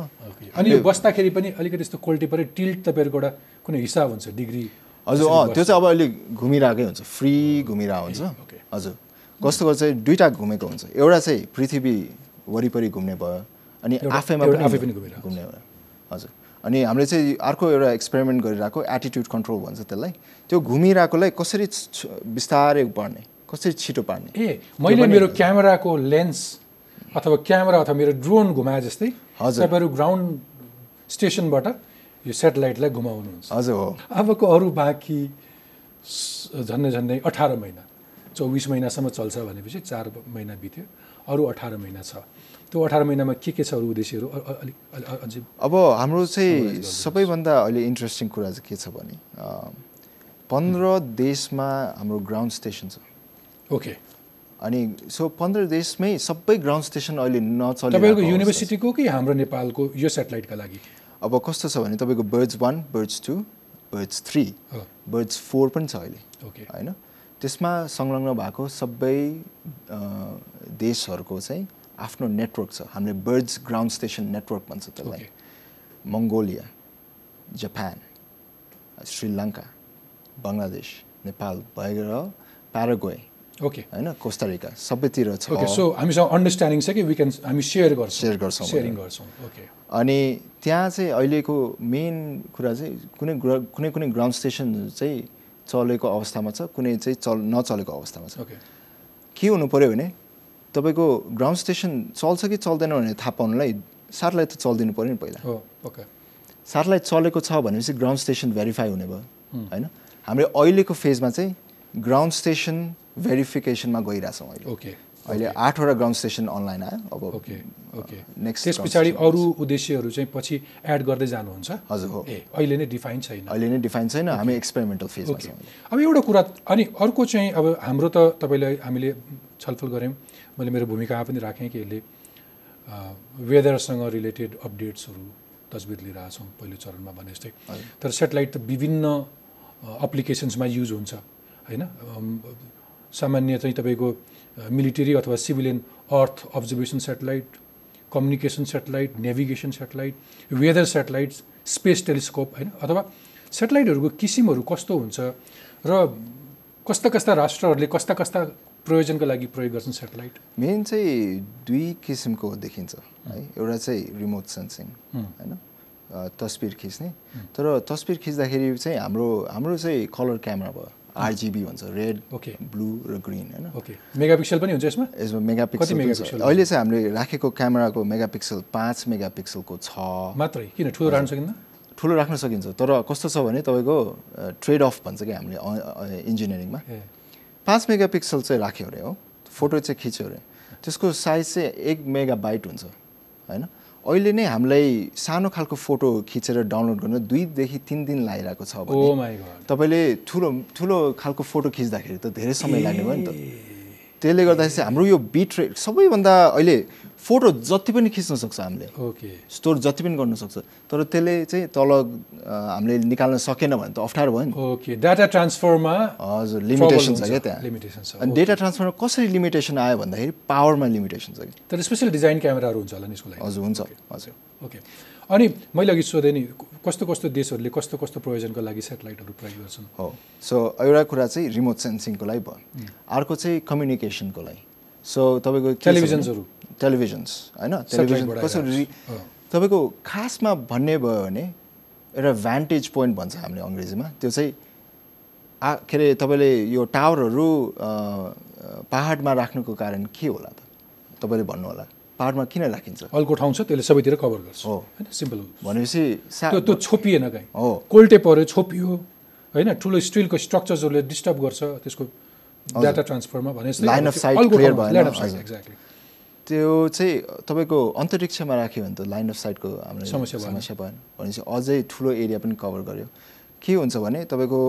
अनि यो बस्दाखेरि पनि अलिकति यस्तो क्वालिटी पऱ्यो टिल्ट तपाईँहरूको एउटा कुनै हिसाब हुन्छ डिग्री? हजुर अँ त्यो चाहिँ अब अहिले घुमिरहेकै हुन्छ फ्री घुमिरहेको हुन्छ। हजुर। कस्तोको चाहिँ दुइटा घुमेको हुन्छ। एउटा चाहिँ पृथ्वी वरिपरि घुम्ने भयो अनि आफैमा पनि आफै पनि घुमिरहेको घुम्ने भयो। हजुर। अनि हामीले चाहिँ अर्को एउटा एक्सपेरिमेन्ट गरिरहेको एटिट्युड कन्ट्रोल भन्छ त्यसलाई। त्यो घुमिरहेकोलाई कसरी बिस्तारै बढ्ने कसरी छिटो पार्ने? ए मैले मेरो क्यामेराको लेन्स अथवा क्यामेरा अथवा मेरो ड्रोन घुमाए जस्तै हजुर। तपाईँहरू ग्राउन्ड स्टेसनबाट यो सेटेलाइटलाई घुमाउनुहुन्छ हजुर हो। अबको अरू बाँकी झन्डै झन्डै अठार महिना चौबिस महिनासम्म चल्छ भनेपछि चार महिना बित्यो अरू अठार महिना छ। त्यो अठार महिनामा के के छ अरू उद्देश्यहरू? अलिक अझै अब हाम्रो चाहिँ सबैभन्दा अहिले इन्ट्रेस्टिङ कुरा चाहिँ के छ भने पन्ध्र देशमा हाम्रो ग्राउन्ड स्टेसन छ। ओके अनि सो पन्ध्र देशमै सबै ग्राउन्ड स्टेसन अहिले नचले तपाईँको युनिभर्सिटीको कि हाम्रो नेपालको यो सेटेलाइटका लागि? अब कस्तो छ भने तपाईँको birds one birds two birds three birds four पनि छ अहिले। ओके होइन? त्यसमा संलग्न भएको सबै देशहरूको चाहिँ आफ्नो नेटवर्क छ। हामीले बर्ड्स ग्राउन्ड स्टेसन नेटवर्क भन्छ त्यसलाई। मङ्गोलिया जापान श्रीलङ्का बङ्गलादेश नेपाल भएर प्यारागोए ओके होइन कोस्टारिका। सबैतिर छ। ओके सो हामीसँग अन्डरस्ट्यान्डिङ छ कि वी क्यान हामी सेयर गर्छौँ। Share गर्छौँ सेयरिङ गर्छौँ। ओके अनि त्यहाँ चाहिँ अहिलेको मेन कुरा चाहिँ कुनै कुनै कुनै ग्राउन्ड स्टेसन चाहिँ चलेको अवस्थामा छ कुनै चाहिँ चल नचलेको अवस्थामा छ। ओके के हुनु पऱ्यो भने तपाईँको ग्राउन्ड स्टेसन चल्छ कि चल्दैन भनेर थाहा पाउनुलाई साटलाइट त चलिदिनु पऱ्यो नि पहिला। ओके साटलाइट चलेको छ भनेपछि ग्राउन्ड स्टेसन भेरिफाई हुने भयो। होइन? हामीले अहिलेको फेजमा चाहिँ ग्राउन्ड स्टेसन भेरिफिकेसनमा गइरहेछौँ अहिले। ओके अहिले आठवटा ग्राउन्ड स्टेसन अनलाइन आयो। अब ओके ओके नेक्स्ट त्यस पछाडि अरू उद्देश्यहरू चाहिँ पछि एड गर्दै जानुहुन्छ? हजुर हो। ए अहिले नै डिफाइन छैन। अहिले नै डिफाइन छैन हामी एक्सपेरिमेन्टल फेजमा ओके छौँ अब एउटा कुरा अनि अर्को चाहिँ अब हाम्रो त तपाईँले हामीले छलफल गऱ्यौँ। मैले मेरो भूमिकामा पनि राखेँ कि यसले वेदरसँग रिलेटेड अपडेट्सहरू तस्बिर लिइरहेछौँ पहिलो चरणमा भने जस्तै। तर सेटेलाइट त विभिन्न एप्लिकेसन्समा युज हुन्छ होइन? सामान्य चाहिँ तपाईँको मिलिटरी अथवा civilian earth observation satellite communication satellite navigation satellite weather satellite space telescope होइन? अथवा सेटेलाइटहरूको किसिमहरू कस्तो हुन्छ र कस्ता कस्ता राष्ट्रहरूले कस्ता कस्ता प्रयोजनका लागि प्रयोग गर्छन् सेटेलाइट मेन चाहिँ दुई किसिमको देखिन्छ है? एउटा चाहिँ रिमोट सेन्सिङ होइन? तस्बिर खिच्ने। तर तस्बिर खिच्दाखेरि चाहिँ हाम्रो हाम्रो चाहिँ कलर क्यामेरा भयो। आरजिबी भन्छ रेड ओके। ब्लू र ग्रिन होइन? ओके। मेगापिक्सल पनि हुन्छ यसमा? यसमा मेगापिक्सल? अहिले चाहिँ हामीले राखेको क्यामेराको मेगापिक्सल पाँच मेगापिक्सलको छ। मात्रै? किन? ठुलो राख्न सकिन्न? ठुलो राख्न सकिन्छ तर कस्तो छ भने तपाईँको ट्रेड अफ भन्छ कि हामीले इन्जिनियरिङमा पाँच मेगापिक्सल चाहिँ राख्यो अरे हो फोटो चाहिँ खिच्यो अरे। त्यसको साइज चाहिँ एक मेगा बाइट हुन्छ होइन? अहिले नै हामीलाई सानो खालको फोटो खिचेर डाउनलोड गर्न दुईदेखि तिन दिन लागिरहेको छ भने गड तपाईँले ठुलो ठुलो खालको फोटो खिच्दाखेरि त धेरै समय लाग्ने भयो नि त। त्यसले गर्दाखेरि चाहिँ हाम्रो यो बिट रेट सबैभन्दा अहिले फोटो जति पनि खिच्न सक्छ हामीले। ओके। स्टोर जति पनि गर्न सक्छ। तर त्यसले चाहिँ तल हामीले निकाल्न सकेन भने त अप्ठ्यारो भयो नि। ओके। डाटा ट्रान्सफरमा हजुर लिमिटेसन छ क्या त्यहाँ। Limitation छ, अनि डेटा ट्रान्सफरमा कसरी लिमिटेसन आयो भन्दाखेरि पावरमा लिमिटेसन छ कि तर स्पेसल डिजाइन क्यामेराहरू हुन्छ होला नि यसको लागि। हजुर हुन्छ। हजुर। ओके। अनि मैले अघि सोधेँ नि कस्तो कस्तो देशहरूले कस्तो कस्तो प्रयोजनको लागि सेटेलाइटहरू प्रयोग गर्छन्? हो। सो एउटा कुरा चाहिँ रिमोट सेन्सिङको लागि भयो। अर्को चाहिँ कम्युनिकेसनको लागि। सो तपाईँको टेलिभिजन्सहरू। टेलिभिजन्स होइन? टेलिभिजन कसरी। तपाईँको खासमा भन्ने भयो भने एउटा भ्यान्टेज पोइन्ट भन्छ हामीले अङ्ग्रेजीमा। त्यो चाहिँ आ के अरे तपाईँले यो टावरहरू पाहाडमा राख्नुको कारण के होला त? तपाईँले भन्नु होला। पाहाडमा किन राखिन्छ? अल्को ठाउँ छ त्यसले सबैतिर कभर गर्छ। होइन सिम्पल भनेपछि त्यो त्यो छोपिएन कहीँ। हो। कोल्टे पऱ्यो छोपियो। होइन ठुलो स्टिलको स्ट्रक्चर्सहरूले डिस्टर्ब गर्छ त्यसको डाटा ट्रान्सफरमा भने of त्यो चाहिँ तपाईँको अन्तरिक्षमा राख्यो भने त लाइन अफ साइटको हाम्रो समस्या। समस्या भएन। भनेपछि अझै ठुलो एरिया पनि कभर गर्यो। के हुन्छ भने तपाईँको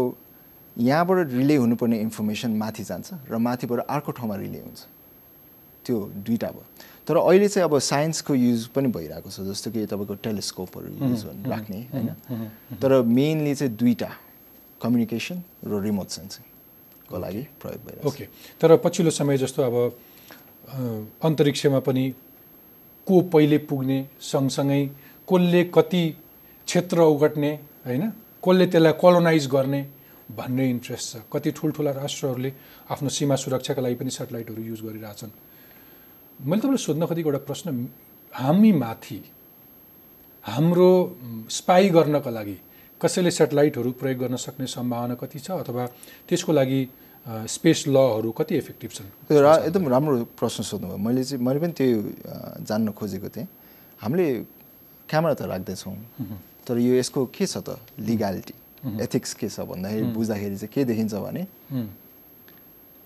यहाँबाट रिले हुनुपर्ने इन्फर्मेसन माथि जान्छ र माथिबाट अर्को ठाउँमा रिले हुन्छ। त्यो दुईवटा भयो। तर अहिले चाहिँ अब साइन्सको युज पनि भइरहेको छ जस्तो कि तपाईँको टेलिस्कोपहरू युज राख्ने होइन? तर मेनली चाहिँ दुईवटा कम्युनिकेसन र रिमोट सेन्सिङको लागि प्रयोग भइरहेको ओके। तर पछिल्लो समय जस्तो अब अन्तरिक्षमा पनि को पहिले पुग्ने सँगसँगै कसले कति क्षेत्र ओगट्ने होइन? कसले त्यसलाई कोलोनाइज गर्ने भन्ने इन्ट्रेस्ट छ। कति ठुल्ठुला राष्ट्रहरूले आफ्नो सीमा सुरक्षाका लागि पनि सेटेलाइटहरू युज गरिरहेछन्। मैले तपाईँलाई सोध्न खोजेको एउटा प्रश्न हामी माथि हाम्रो स्पाई गर्नका लागि कसैले सेटेलाइटहरू प्रयोग गर्न सक्ने सम्भावना कति छ अथवा त्यसको लागि स्पेस लहरू कति इफेक्टिभ छन्? त्यो रा एकदम राम्रो प्रश्न सोध्नुभयो। मैले चाहिँ मैले पनि त्यो जान्न खोजेको थिएँ। हामीले क्यामेरा त राख्दैछौँ तर यो यसको के छ त? लिगालिटी एथिक्स के छ भन्दाखेरि बुझ्दाखेरि चाहिँ के देखिन्छ भने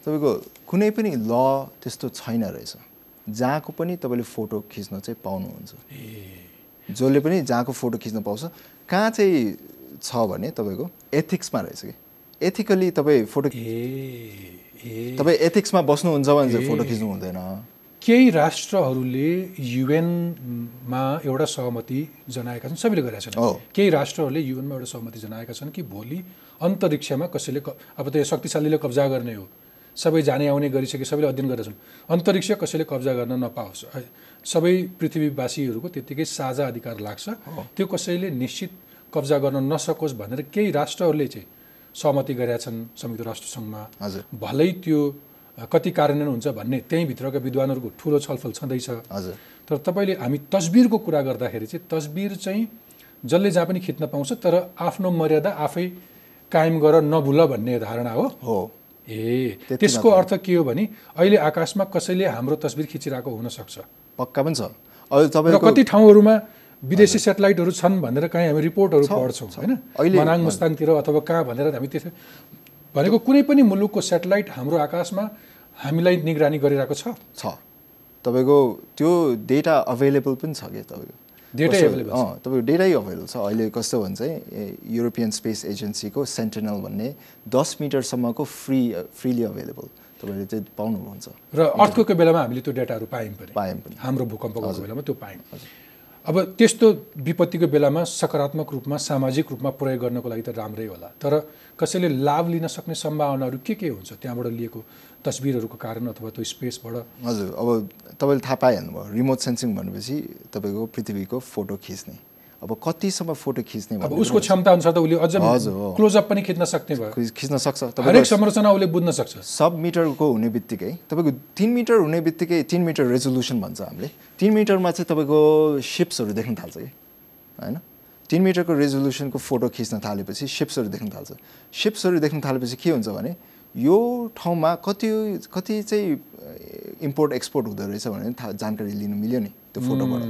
तपाईँको कुनै पनि ल त्यस्तो छैन रहेछ। जहाँको पनि तपाईँले फोटो खिच्न चाहिँ पाउनुहुन्छ। जसले पनि जहाँको फोटो खिच्न पाउँछ कहाँ चाहिँ छ भने तपाईँको एथिक्समा रहेछ कि? एथिकली तपाईँ फोटो तपाईँ एथिक्समा बस्नुहुन्छ भने चाहिँ फोटो खिच्नु हुँदैन। केही राष्ट्रहरूले युएनमा एउटा सहमति जनाएका छन् सबैले गरेका छन्। केही राष्ट्रहरूले युएनमा एउटा सहमति जनाएका छन् कि भोलि अन्तरिक्षमा कसैले अब त्यो शक्तिशालीले कब्जा गर्ने हो। सबै जाने आउने गरिसके सबैले अध्ययन गरेका छन् अन्तरिक्ष कसैले कब्जा गर्न नपाओस् सबै पृथ्वीवासीहरूको त्यत्तिकै साझा अधिकार लाग्छ। त्यो कसैले निश्चित कब्जा गर्न नसकोस् भनेर केही राष्ट्रहरूले चाहिँ सहमति गरेका छन् संयुक्त राष्ट्रसङ्घमा। भलै त्यो कति कार्यान्वयन हुन्छ भन्ने त्यहीँभित्रका विद्वानहरूको ठुलो छलफल छँदैछ। हजुर। तर तपाईँले हामी तस्बिरको कुरा गर्दाखेरि चाहिँ तस्बिर चाहिँ जसले जहाँ पनि खिच्न पाउँछ तर आफ्नो मर्यादा आफै कायम गर नभुल भन्ने धारणा हो। हो। ए त्यसको। अर्थ के हो भने अहिले आकाशमा कसैले हाम्रो तस्बिर खिचिरहेको हुनसक्छ। पक्का पनि छ। तपाईँको कति ठाउँहरूमा विदेशी सेटेलाइटहरू छन् भनेर काहीँ हामी रिपोर्टहरू पढ्छौँ। होइन? मनाङ मुस्ताङतिर अथवा कहाँ भनेर हामी त्यसो भनेको कुनै पनि मुलुकको सेटेलाइट हाम्रो आकाशमा हामीलाई निगरानी गरिरहेको छ? छ। तपाईँको त्यो डेटा अभाइलेबल पनि छ कि तपाईँको? तपाईँको डेटै अभाइलेबल छ। अहिले कस्तो भन्छ युरोपियन स्पेस एजेन्सीको सेन्टिनल भन्ने दस मिटरसम्मको फ्री फ्रिली अभाइलेबल तपाईँले चाहिँ पाउनुहुन्छ। र अर्थको बेलामा हामीले त्यो डेटाहरू पायौँ पनि। पायौँ पनि। हाम्रो भूकम्पको बेलामा त्यो पायौँ। अब त्यस्तो विपत्तिको बेलामा सकारात्मक रूपमा सामाजिक रूपमा प्रयोग गर्नको लागि त राम्रै होला। तर कसैले लाभ लिन सक्ने सम्भावनाहरू के के हुन्छ? त्यहाँबाट लिएको तस्बिरहरूको कारण अथवा त्यो स्पेसबाट? हजुर अब तपाईँले थाहा पाइहाल्नुभयो रिमोट सेन्सिङ भनेपछि तपाईँको पृथ्वीको फोटो खिच्ने। अब कतिसम्म फोटो खिच्ने अब उसको क्षमता अनुसार त उसले अझ। क्लोजअप पनि खिच्न सक्ने भयो। खिच्न सक्छ। हरेक संरचना उसले बुझ्न सक्छ। सब मिटरको हुने बित्तिकै तपाईँको तिन मिटर हुने बित्तिकै तिन मिटर रेजोल्युसन भन्छ हामीले। तिन मिटरमा चाहिँ तपाईँको सिप्सहरू देख्न थाल्छ कि? होइन? तिन मिटरको रेजोल्युसनको फोटो खिच्न थालेपछि सिप्सहरू देख्न थाल्छ। सिप्सहरू देख्न थालेपछि के हुन्छ भने यो ठाउँमा कति कति चाहिँ इम्पोर्ट एक्सपोर्ट हुँदो रहेछ भनेर थाहा जानकारी लिनु मिल्यो नि त्यो फोटोबाट।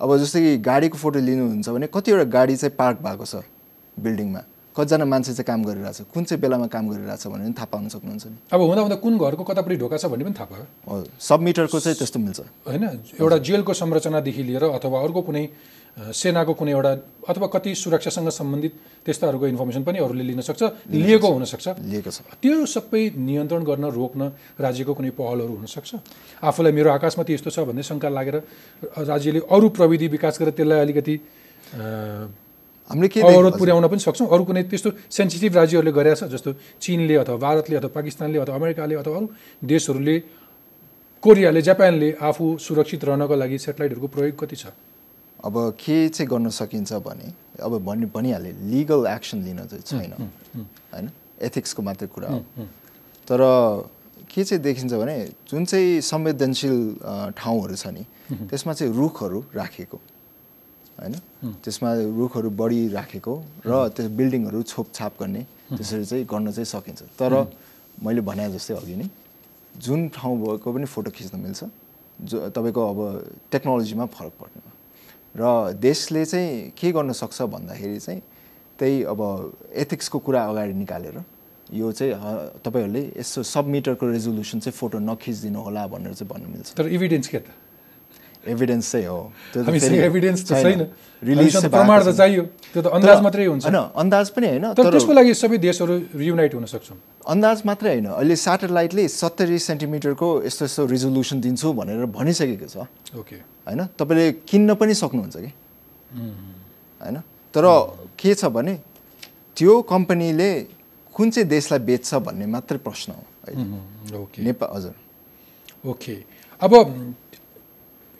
अब जस्तै कि गाडीको फोटो लिनुहुन्छ भने कतिवटा गाडी चाहिँ पार्क भएको छ बिल्डिङमा? कतिजना मान्छे चाहिँ काम गरिरहेछ? कुन चाहिँ बेलामा काम गरिरहेछ भनेर पनि थाहा पाउन सक्नुहुन्छ नि। अब हुँदा हुँदा कुन घरको कतापट्टि ढोका छ भन्ने पनि थाहा पायो हजुर सब मिटरको चाहिँ त्यस्तो मिल्छ। होइन एउटा जेलको संरचनादेखि लिएर अथवा अर्को कुनै सेनाको कुनै एउटा अथवा कति सुरक्षासँग सम्बन्धित त्यस्ताहरूको इन्फर्मेसन पनि अरूले लिन सक्छ लिएको हुनसक्छ। लिएको छ। त्यो सबै नियन्त्रण गर्न रोक्न राज्यको कुनै पहलहरू हुनसक्छ? आफूलाई मेरो आकाशमा त यस्तो छ भन्ने शङ्का लागेर राज्यले अरू प्रविधि विकास गरेर त्यसलाई अलिकति हामीले के अवरोध पुर्याउन पनि सक्छौँ। अरू कुनै त्यस्तो सेन्सिटिभ राज्यहरूले गरेका छ जस्तो चिनले अथवा भारतले अथवा पाकिस्तानले अथवा अमेरिकाले अथवा अरू देशहरूले कोरियाले जापानले आफू सुरक्षित रहनको लागि सेटेलाइटहरूको प्रयोग कति छ? अब के चाहिँ गर्न सकिन्छ भने अब भनि भनिहालेँ लिगल एक्सन लिन चाहिँ छैन होइन? एथिक्सको मात्रै कुरा हो। तर के चाहिँ देखिन्छ भने जुन चाहिँ संवेदनशील ठाउँहरू छ नि त्यसमा चाहिँ रुखहरू राखेको होइन? त्यसमा रुखहरू बढी राखेको र त्यो बिल्डिङहरू छोपछाप गर्ने त्यसरी चाहिँ गर्न चाहिँ सकिन्छ। तर मैले भने जस्तै अघि नै जुन ठाउँ भएको पनि फोटो खिच्न मिल्छ जो तपाईँको अब टेक्नोलोजीमा फरक पर्ने। र देशले चाहिँ के गर्न सक्छ भन्दाखेरि चाहिँ त्यही अब एथिक्सको कुरा अगाडि निकालेर यो चाहिँ तपाईँहरूले यसो सब मिटरको रेजोल्युसन चाहिँ फोटो नखिचिदिनु होला भनेर चाहिँ भन्नु मिल्छ। तर इभिडेन्स के त? एभिडेन्स चाहिँ हो। त्यो त एभिडेन्स त छैन। रिलिज प्रमाण त चाहियो। त्यो त अन्दाज मात्रै हुन्छ। होइन अन्दाज पनि होइन तर त्यसको लागि सबै देशहरू रियुनाइट हुन सक्छौँ अन्दाज मात्रै होइन। अहिले स्याटेलाइटले सत्तरी सेन्टिमिटरको यस्तो यस्तो रिजोल्युसन दिन्छु भनेर भनिसकेको छ। ओके। होइन? तपाईँले किन्न पनि सक्नुहुन्छ कि? होइन? तर के छ भने त्यो कम्पनीले कुन चाहिँ देशलाई बेच्छ भन्ने मात्रै प्रश्न हो। अहिले ओके। नेपाल हजुर। ओके। अब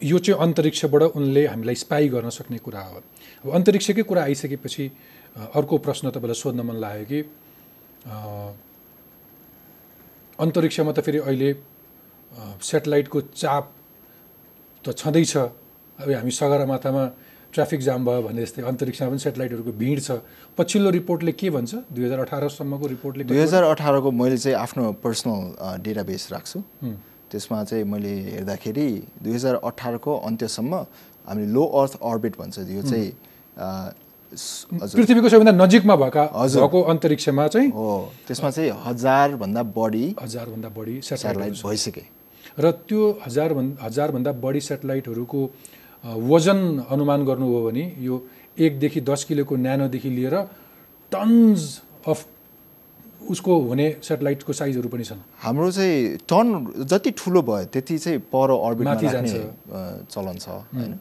यो चाहिँ अन्तरिक्षबाट उनले हामीलाई स्पाई गर्न सक्ने कुरा हो। अब अन्तरिक्षकै कुरा आइसकेपछि अर्को प्रश्न तपाईँलाई सोध्न मन लाग्यो कि अन्तरिक्षमा त फेरि अहिले सेटेलाइटको चाप त छँदैछ। अब हामी सगरमाथामा ट्राफिक जाम भयो भने जस्तै अन्तरिक्षमा पनि सेटेलाइटहरूको भिड छ। पछिल्लो रिपोर्टले के भन्छ? दुई हजार अठारसम्मको रिपोर्टले दुई हजार अठारको मैले चाहिँ आफ्नो पर्सनल डेटाबेस राख्छु। त्यसमा चाहिँ मैले हेर्दाखेरि दुई हजार अठारको अन्त्यसम्म हामीले लो अर्थ अर्बिट भन्छ यो चाहिँ पृथ्वीको सबैभन्दा नजिकमा भएका हजुर। भएको अन्तरिक्षमा चाहिँ? हो। त्यसमा चाहिँ हजारभन्दा बढी हजारभन्दा बढी सेटेलाइट भइसके। र त्यो हजार हजारभन्दा बढी सेटेलाइटहरूको वजन अनुमान गर्नु हो भने यो एकदेखि दस किलोको न्यानोदेखि लिएर टन्स अफ उसको हुने सेटेलाइटको साइजहरू पनि छन्। हाम्रो चाहिँ टन जति ठुलो भयो त्यति चाहिँ पर अर्बिटमा। अ, चलन छ होइन?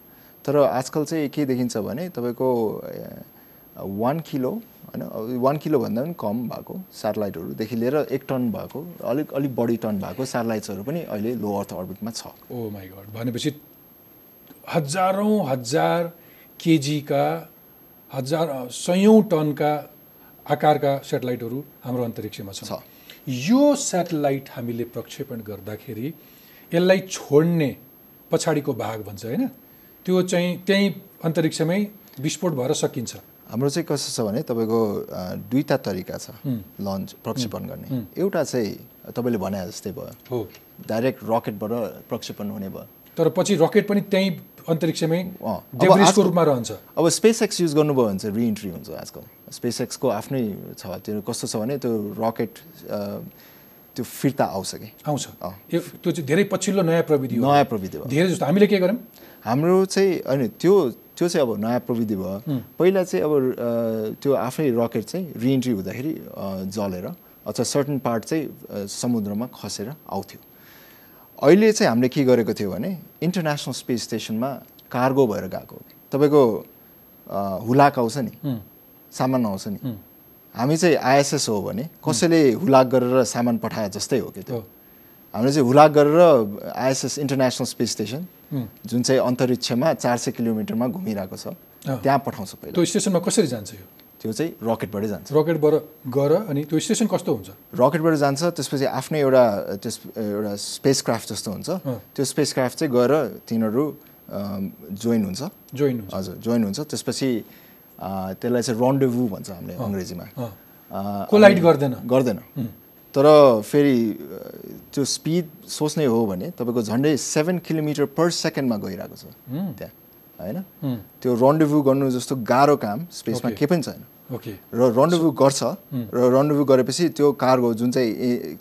तर आजकल चाहिँ के देखिन्छ भने तपाईँको वान किलो होइन? वान किलो भन्दा पनि कम भएको सेटेलाइटहरूदेखि लिएर एक टन भएको अलिक अलिक बढी टन भएको सेटेलाइट्सहरू पनि अहिले लो अर्थ अर्बिटमा छ। ओ माई गड भनेपछि हजारौँ हजार केजीका हजार सयौँ टनका आकारका सेटेलाइटहरू हाम्रो अन्तरिक्षमा छ। छन् यो सेटेलाइट हामीले प्रक्षेपण गर्दाखेरि यसलाई छोड्ने पछाडिको भाग भन्छ होइन? त्यो चाहिँ त्यहीँ अन्तरिक्षमै विस्फोट भएर सकिन्छ। हाम्रो चाहिँ कस्तो छ भने तपाईँको दुईवटा तरिका छ लन्च प्रक्षेपण गर्ने। एउटा चाहिँ तपाईँले भने जस्तै भयो। हो। डाइरेक्ट रकेटबाट प्रक्षेपण हुने भयो। तर पछि रकेट पनि त्यहीँ अन्तरिक्षमै आजकल- रूपमा रहन्छ। अब स्पेस एक्स युज गर्नुभयो भने चाहिँ रिइन्ट्री हुन्छ आजकल। स्पेस एक्सको आफ्नै छ। त्यो कस्तो छ भने त्यो रकेट त्यो फिर्ता आउँछ कि? आउँछ। त्यो चाहिँ धेरै पछिल्लो नयाँ प्रविधि हो। नयाँ प्रविधि भयो। धेरै जस्तो। हामीले के गर्यौँ हाम्रो चाहिँ होइन त्यो त्यो चाहिँ अब नयाँ प्रविधि भयो। पहिला चाहिँ अब त्यो आफै रकेट चाहिँ रिइन्ट्री हुँदाखेरि जलेर अथवा सर्टन पार्ट चाहिँ समुद्रमा खसेर आउँथ्यो। अहिले चाहिँ हामीले के गरेको थियो भने इन्टरनेसनल स्पेस स्टेसनमा कार्गो भएर गएको तपाईँको हुलाक आउँछ नि। सामान आउँछ नि। हामी चाहिँ आइएसएस हो भने कसैले हुलाक गरेर सामान पठाए जस्तै हो कि त्यो। हामीले चाहिँ हुलाक गरेर आइएसएस इन्टरनेसनल स्पेस स्टेसन जुन चाहिँ अन्तरिक्षमा चार सय किलोमिटरमा घुमिरहेको छ। त्यहाँ पठाउँछ पहिला। त्यो स्टेसनमा कसरी जान्छ यो? त्यो चाहिँ रकेटबाटै जान्छ। रकेटबाट गएर अनि त्यो स्टेसन कस्तो हुन्छ? रकेटबाट जान्छ त्यसपछि आफ्नै एउटा त्यस एउटा स्पेस क्राफ्ट जस्तो हुन्छ। त्यो स्पेस क्राफ्ट चाहिँ गएर तिनीहरू जोइन हुन्छ। जोइन हुन्छ। हजुर जोइन हुन्छ। त्यसपछि त्यसलाई चाहिँ रन्डेभु भन्छ हामीले अङ्ग्रेजीमा। कोलाइड गर्दैन। गर्दैन। तर फेरि त्यो स्पिड सोच्ने हो भने तपाईँको झन्डै सेभेन किलोमिटर पर सेकेन्डमा गइरहेको छ। त्यहाँ। होइन? त्यो रन्डेभु गर्नु जस्तो गाह्रो काम स्पेसमा. केही पनि छैन। ओके। र रन्डेभु गर्छ र रन्डेभु गरेपछि त्यो कार्गो जुन चाहिँ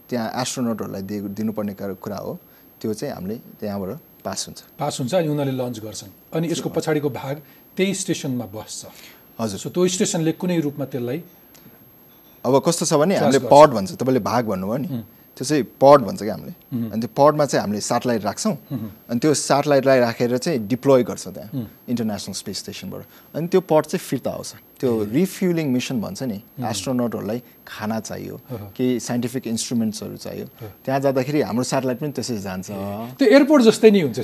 त्यहाँ एस्ट्रोनटहरूलाई दिएको दिनुपर्ने कार- हो त्यो चाहिँ हामीले त्यहाँबाट पास हुन्छ। पास हुन्छ अनि उनीहरूले लन्च गर्छन्। अनि यसको पछाडिको भाग त्यही स्टेसनमा बस्छ। हजुर। सो त्यो स्टेसनले कुनै रूपमा त्यसलाई अब कस्तो छ भने हामीले। पड भन्छ तपाईँले भाग भन्नुभयो नि। त्यो चाहिँ पड भन्छ क्या हामीले। अनि त्यो पडमा चाहिँ हामीले सेटेलाइट राख्छौँ। अनि त्यो सेटेलाइटलाई राखेर चाहिँ डिप्लोय गर्छ त्यहाँ इन्टरनेसनल स्पेस स्टेसनबाट अनि त्यो पड चाहिँ फिर्ता आउँछ। त्यो रिफ्युलिङ मिसन भन्छ नि एस्ट्रोनटहरूलाई खाना चाहियो केही साइन्टिफिक इन्स्ट्रुमेन्ट्सहरू चाहियो। त्यहाँ जाँदाखेरि हाम्रो सेटेलाइट पनि त्यसरी जान्छ। त्यो एयरपोर्ट जस्तै नै हुन्छ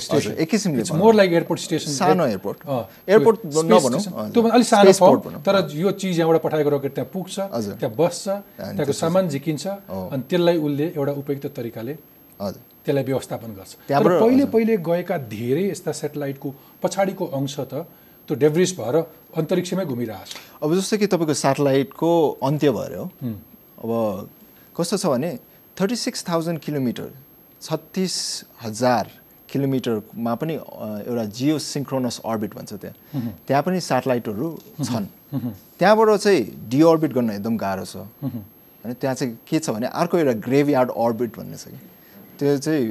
एक किसिमले। मोर लाइक एयरपोर्ट स्टेसन सानो एयरपोर्ट। एयरपोर्ट नभनौँ, अलिक सानो भनौँ। तर यो चिज यहाँबाट पठाएको रकेट त्यहाँ पुग्छ हजुर। त्यहाँ बस्छ त्यहाँको सामान झिकिन्छ अनि त्यसलाई उसले एउटा उपयुक्त तरिकाले हजुर। त्यसलाई व्यवस्थापन गर्छ। तर त्यहाँबाट- पहिले। पहिले गएका धेरै यस्ता सेटेलाइटको पछाडिको अंश त त्यो डेब्रिस भएर अन्तरिक्षमै घुमिरहेको छ अब जस्तो कि तपाईँको सेटेलाइटको अन्त्य भएर हो। अब कस्तो छ भने थर्टी सिक्स थाउजन्ड किलोमिटर छत्तिस हजार किलोमिटरमा पनि एउटा जियो सिङ्क्रोनस अर्बिट भन्छ त्यहाँ। त्यहाँ पनि सेटेलाइटहरू छन्। त्यहाँबाट चाहिँ डिअर्बिट गर्न एकदम गाह्रो छ। होइन त्यहाँ चाहिँ के छ भने अर्को एउटा ग्रेभयार्ड अर्बिट भन्ने छ कि। त्यो चाहिँ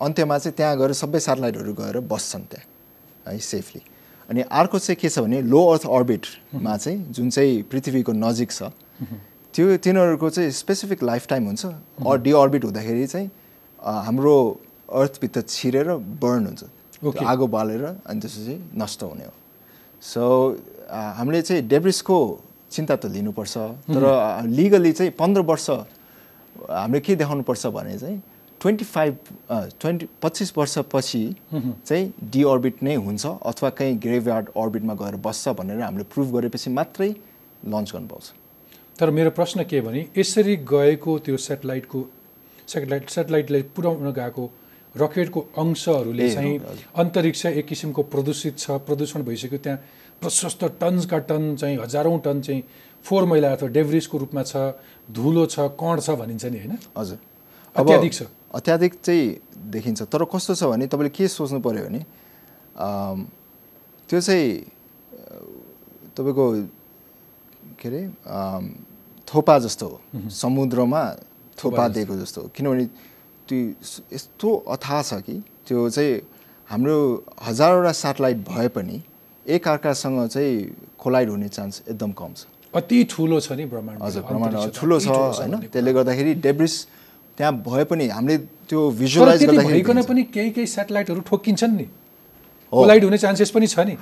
अन्त्यमा चाहिँ त्यहाँ गएर सबै सेटेलाइटहरू गएर बस्छन् त्यहाँ है सेफली अनि अर्को चाहिँ के छ भने लो अर्थ अर्बिटमा चाहिँ जुन चाहिँ पृथ्वीको नजिक छ त्यो तिनीहरूको चाहिँ स्पेसिफिक लाइफ टाइम हुन्छ अर डिअर्बिट हुँदाखेरि चाहिँ हाम्रो अर्थभित्र छिरेर बर्न हुन्छ Okay. आगो बालेर अनि त्यसपछि नष्ट हुने हो सो हामीले चाहिँ डेब्रिसको चिन्ता त लिनुपर्छ तर लिगली चाहिँ पन्ध्र वर्ष हामीले के देखाउनुपर्छ भने चाहिँ ट्वेन्टी फाइभ ट्वेन्टी पच्चिस वर्षपछि चाहिँ डिअर्बिट नै हुन्छ अथवा कहीँ ग्रेभयार्ड अर्बिटमा गएर बस्छ भनेर हामीले प्रुभ गरेपछि मात्रै लन्च गर्नु पाउँछ तर मेरो प्रश्न के भने यसरी गएको त्यो सेटेलाइटको सेटेलाइट सेटेलाइटलाई पुर्याउन गएको रकेटको अंशहरूले चाहिँ। अन्तरिक्ष एक किसिमको प्रदूषित छ प्रदूषण भइसक्यो त्यहाँ प्रशस्त टन्सका टन चाहिँ हजारौँ टन चाहिँ फोहोर मैला अथवा डेब्रिसको रूपमा छ धुलो छ कण छ भनिन्छ नि होइन हजुर अत्याधिक छ। अत्याधिक चाहिँ देखिन्छ। तर कस्तो छ भने तपाईँले के सोच्नु पऱ्यो भने त्यो चाहिँ तपाईँको के अरे थोपा जस्तो हो। समुद्रमा थोपा दिएको जस्तो हो। किनभने त्यो यस्तो अथाह छ कि त्यो चाहिँ हाम्रो हजारवटा सेटेलाइट भए पनि एक अर्कासँग चाहिँ कोलाइड हुने चान्स एकदम कम छ। अति ठुलो छ नि ब्रह्माण्ड हजुर ब्रह्माण्ड ठुलो छ होइन। त्यसले गर्दाखेरि डेब्रिस त्यहाँ भए पनि हामीले त्यो भिजुअलाइज गर्दाखेरि भइकन। पनि केही केही सेटेलाइटहरू ठोकिन्छन् नि। कोलाइड हुने चान्सेस पनि छ नि।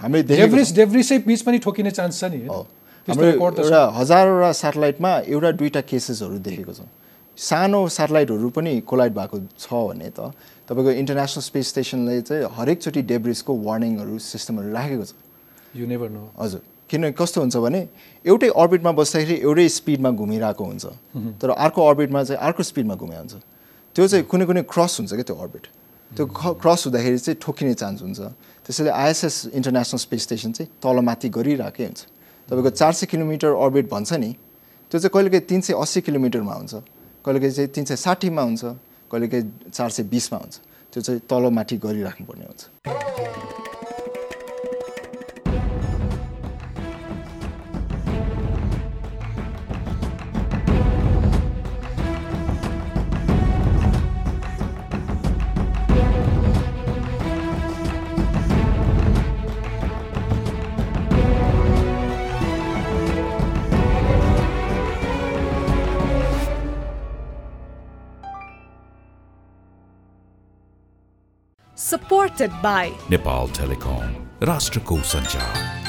डेब्रिसै बिच पनि ठोकिने चान्स छ नि। हाम्रो। एउटा हजारवटा सेटेलाइटमा एउटा दुईवटा केसेसहरू देखेको छौँ। सानो सेटेलाइटहरू पनि कोलाइड भएको छ भने त तपाईँको इन्टरनेसनल स्पेस स्टेसनले चाहिँ हरेकचोटि डेब्रिसको वार्निङहरू सिस्टमहरू राखेको छ। यु नेभर नो हजुर। किन कस्तो हुन्छ भने एउटै अर्बिटमा बस्दाखेरि एउटै स्पिडमा घुमिरहेको हुन्छ। तर अर्को अर्बिटमा चाहिँ अर्को स्पिडमा घुमे हुन्छ। त्यो चाहिँ कुनै कुनै क्रस हुन्छ क्या त्यो अर्बिट त्यो क्रस हुँदाखेरि चाहिँ ठोकिने चान्स हुन्छ। त्यसैले आइएसएस इन्टरनेसनल स्पेस स्टेसन चाहिँ तलमाथि गरिरहेकै हुन्छ। तपाईँको चार सय किलोमिटर अर्बिट भन्छ नि त्यो चाहिँ कहिलेकाहीँ तिन सय अस्सी किलोमिटरमा हुन्छ। कहिलेकाहीँ चाहिँ तिन सय साठीमा हुन्छ। कहिलेकाहीँ चार सय बिसमा हुन्छ। त्यो चाहिँ तलमाथि गरिराख्नुपर्ने हुन्छ। supported by Nepal Telecom, Rashtrakoot Sanchar.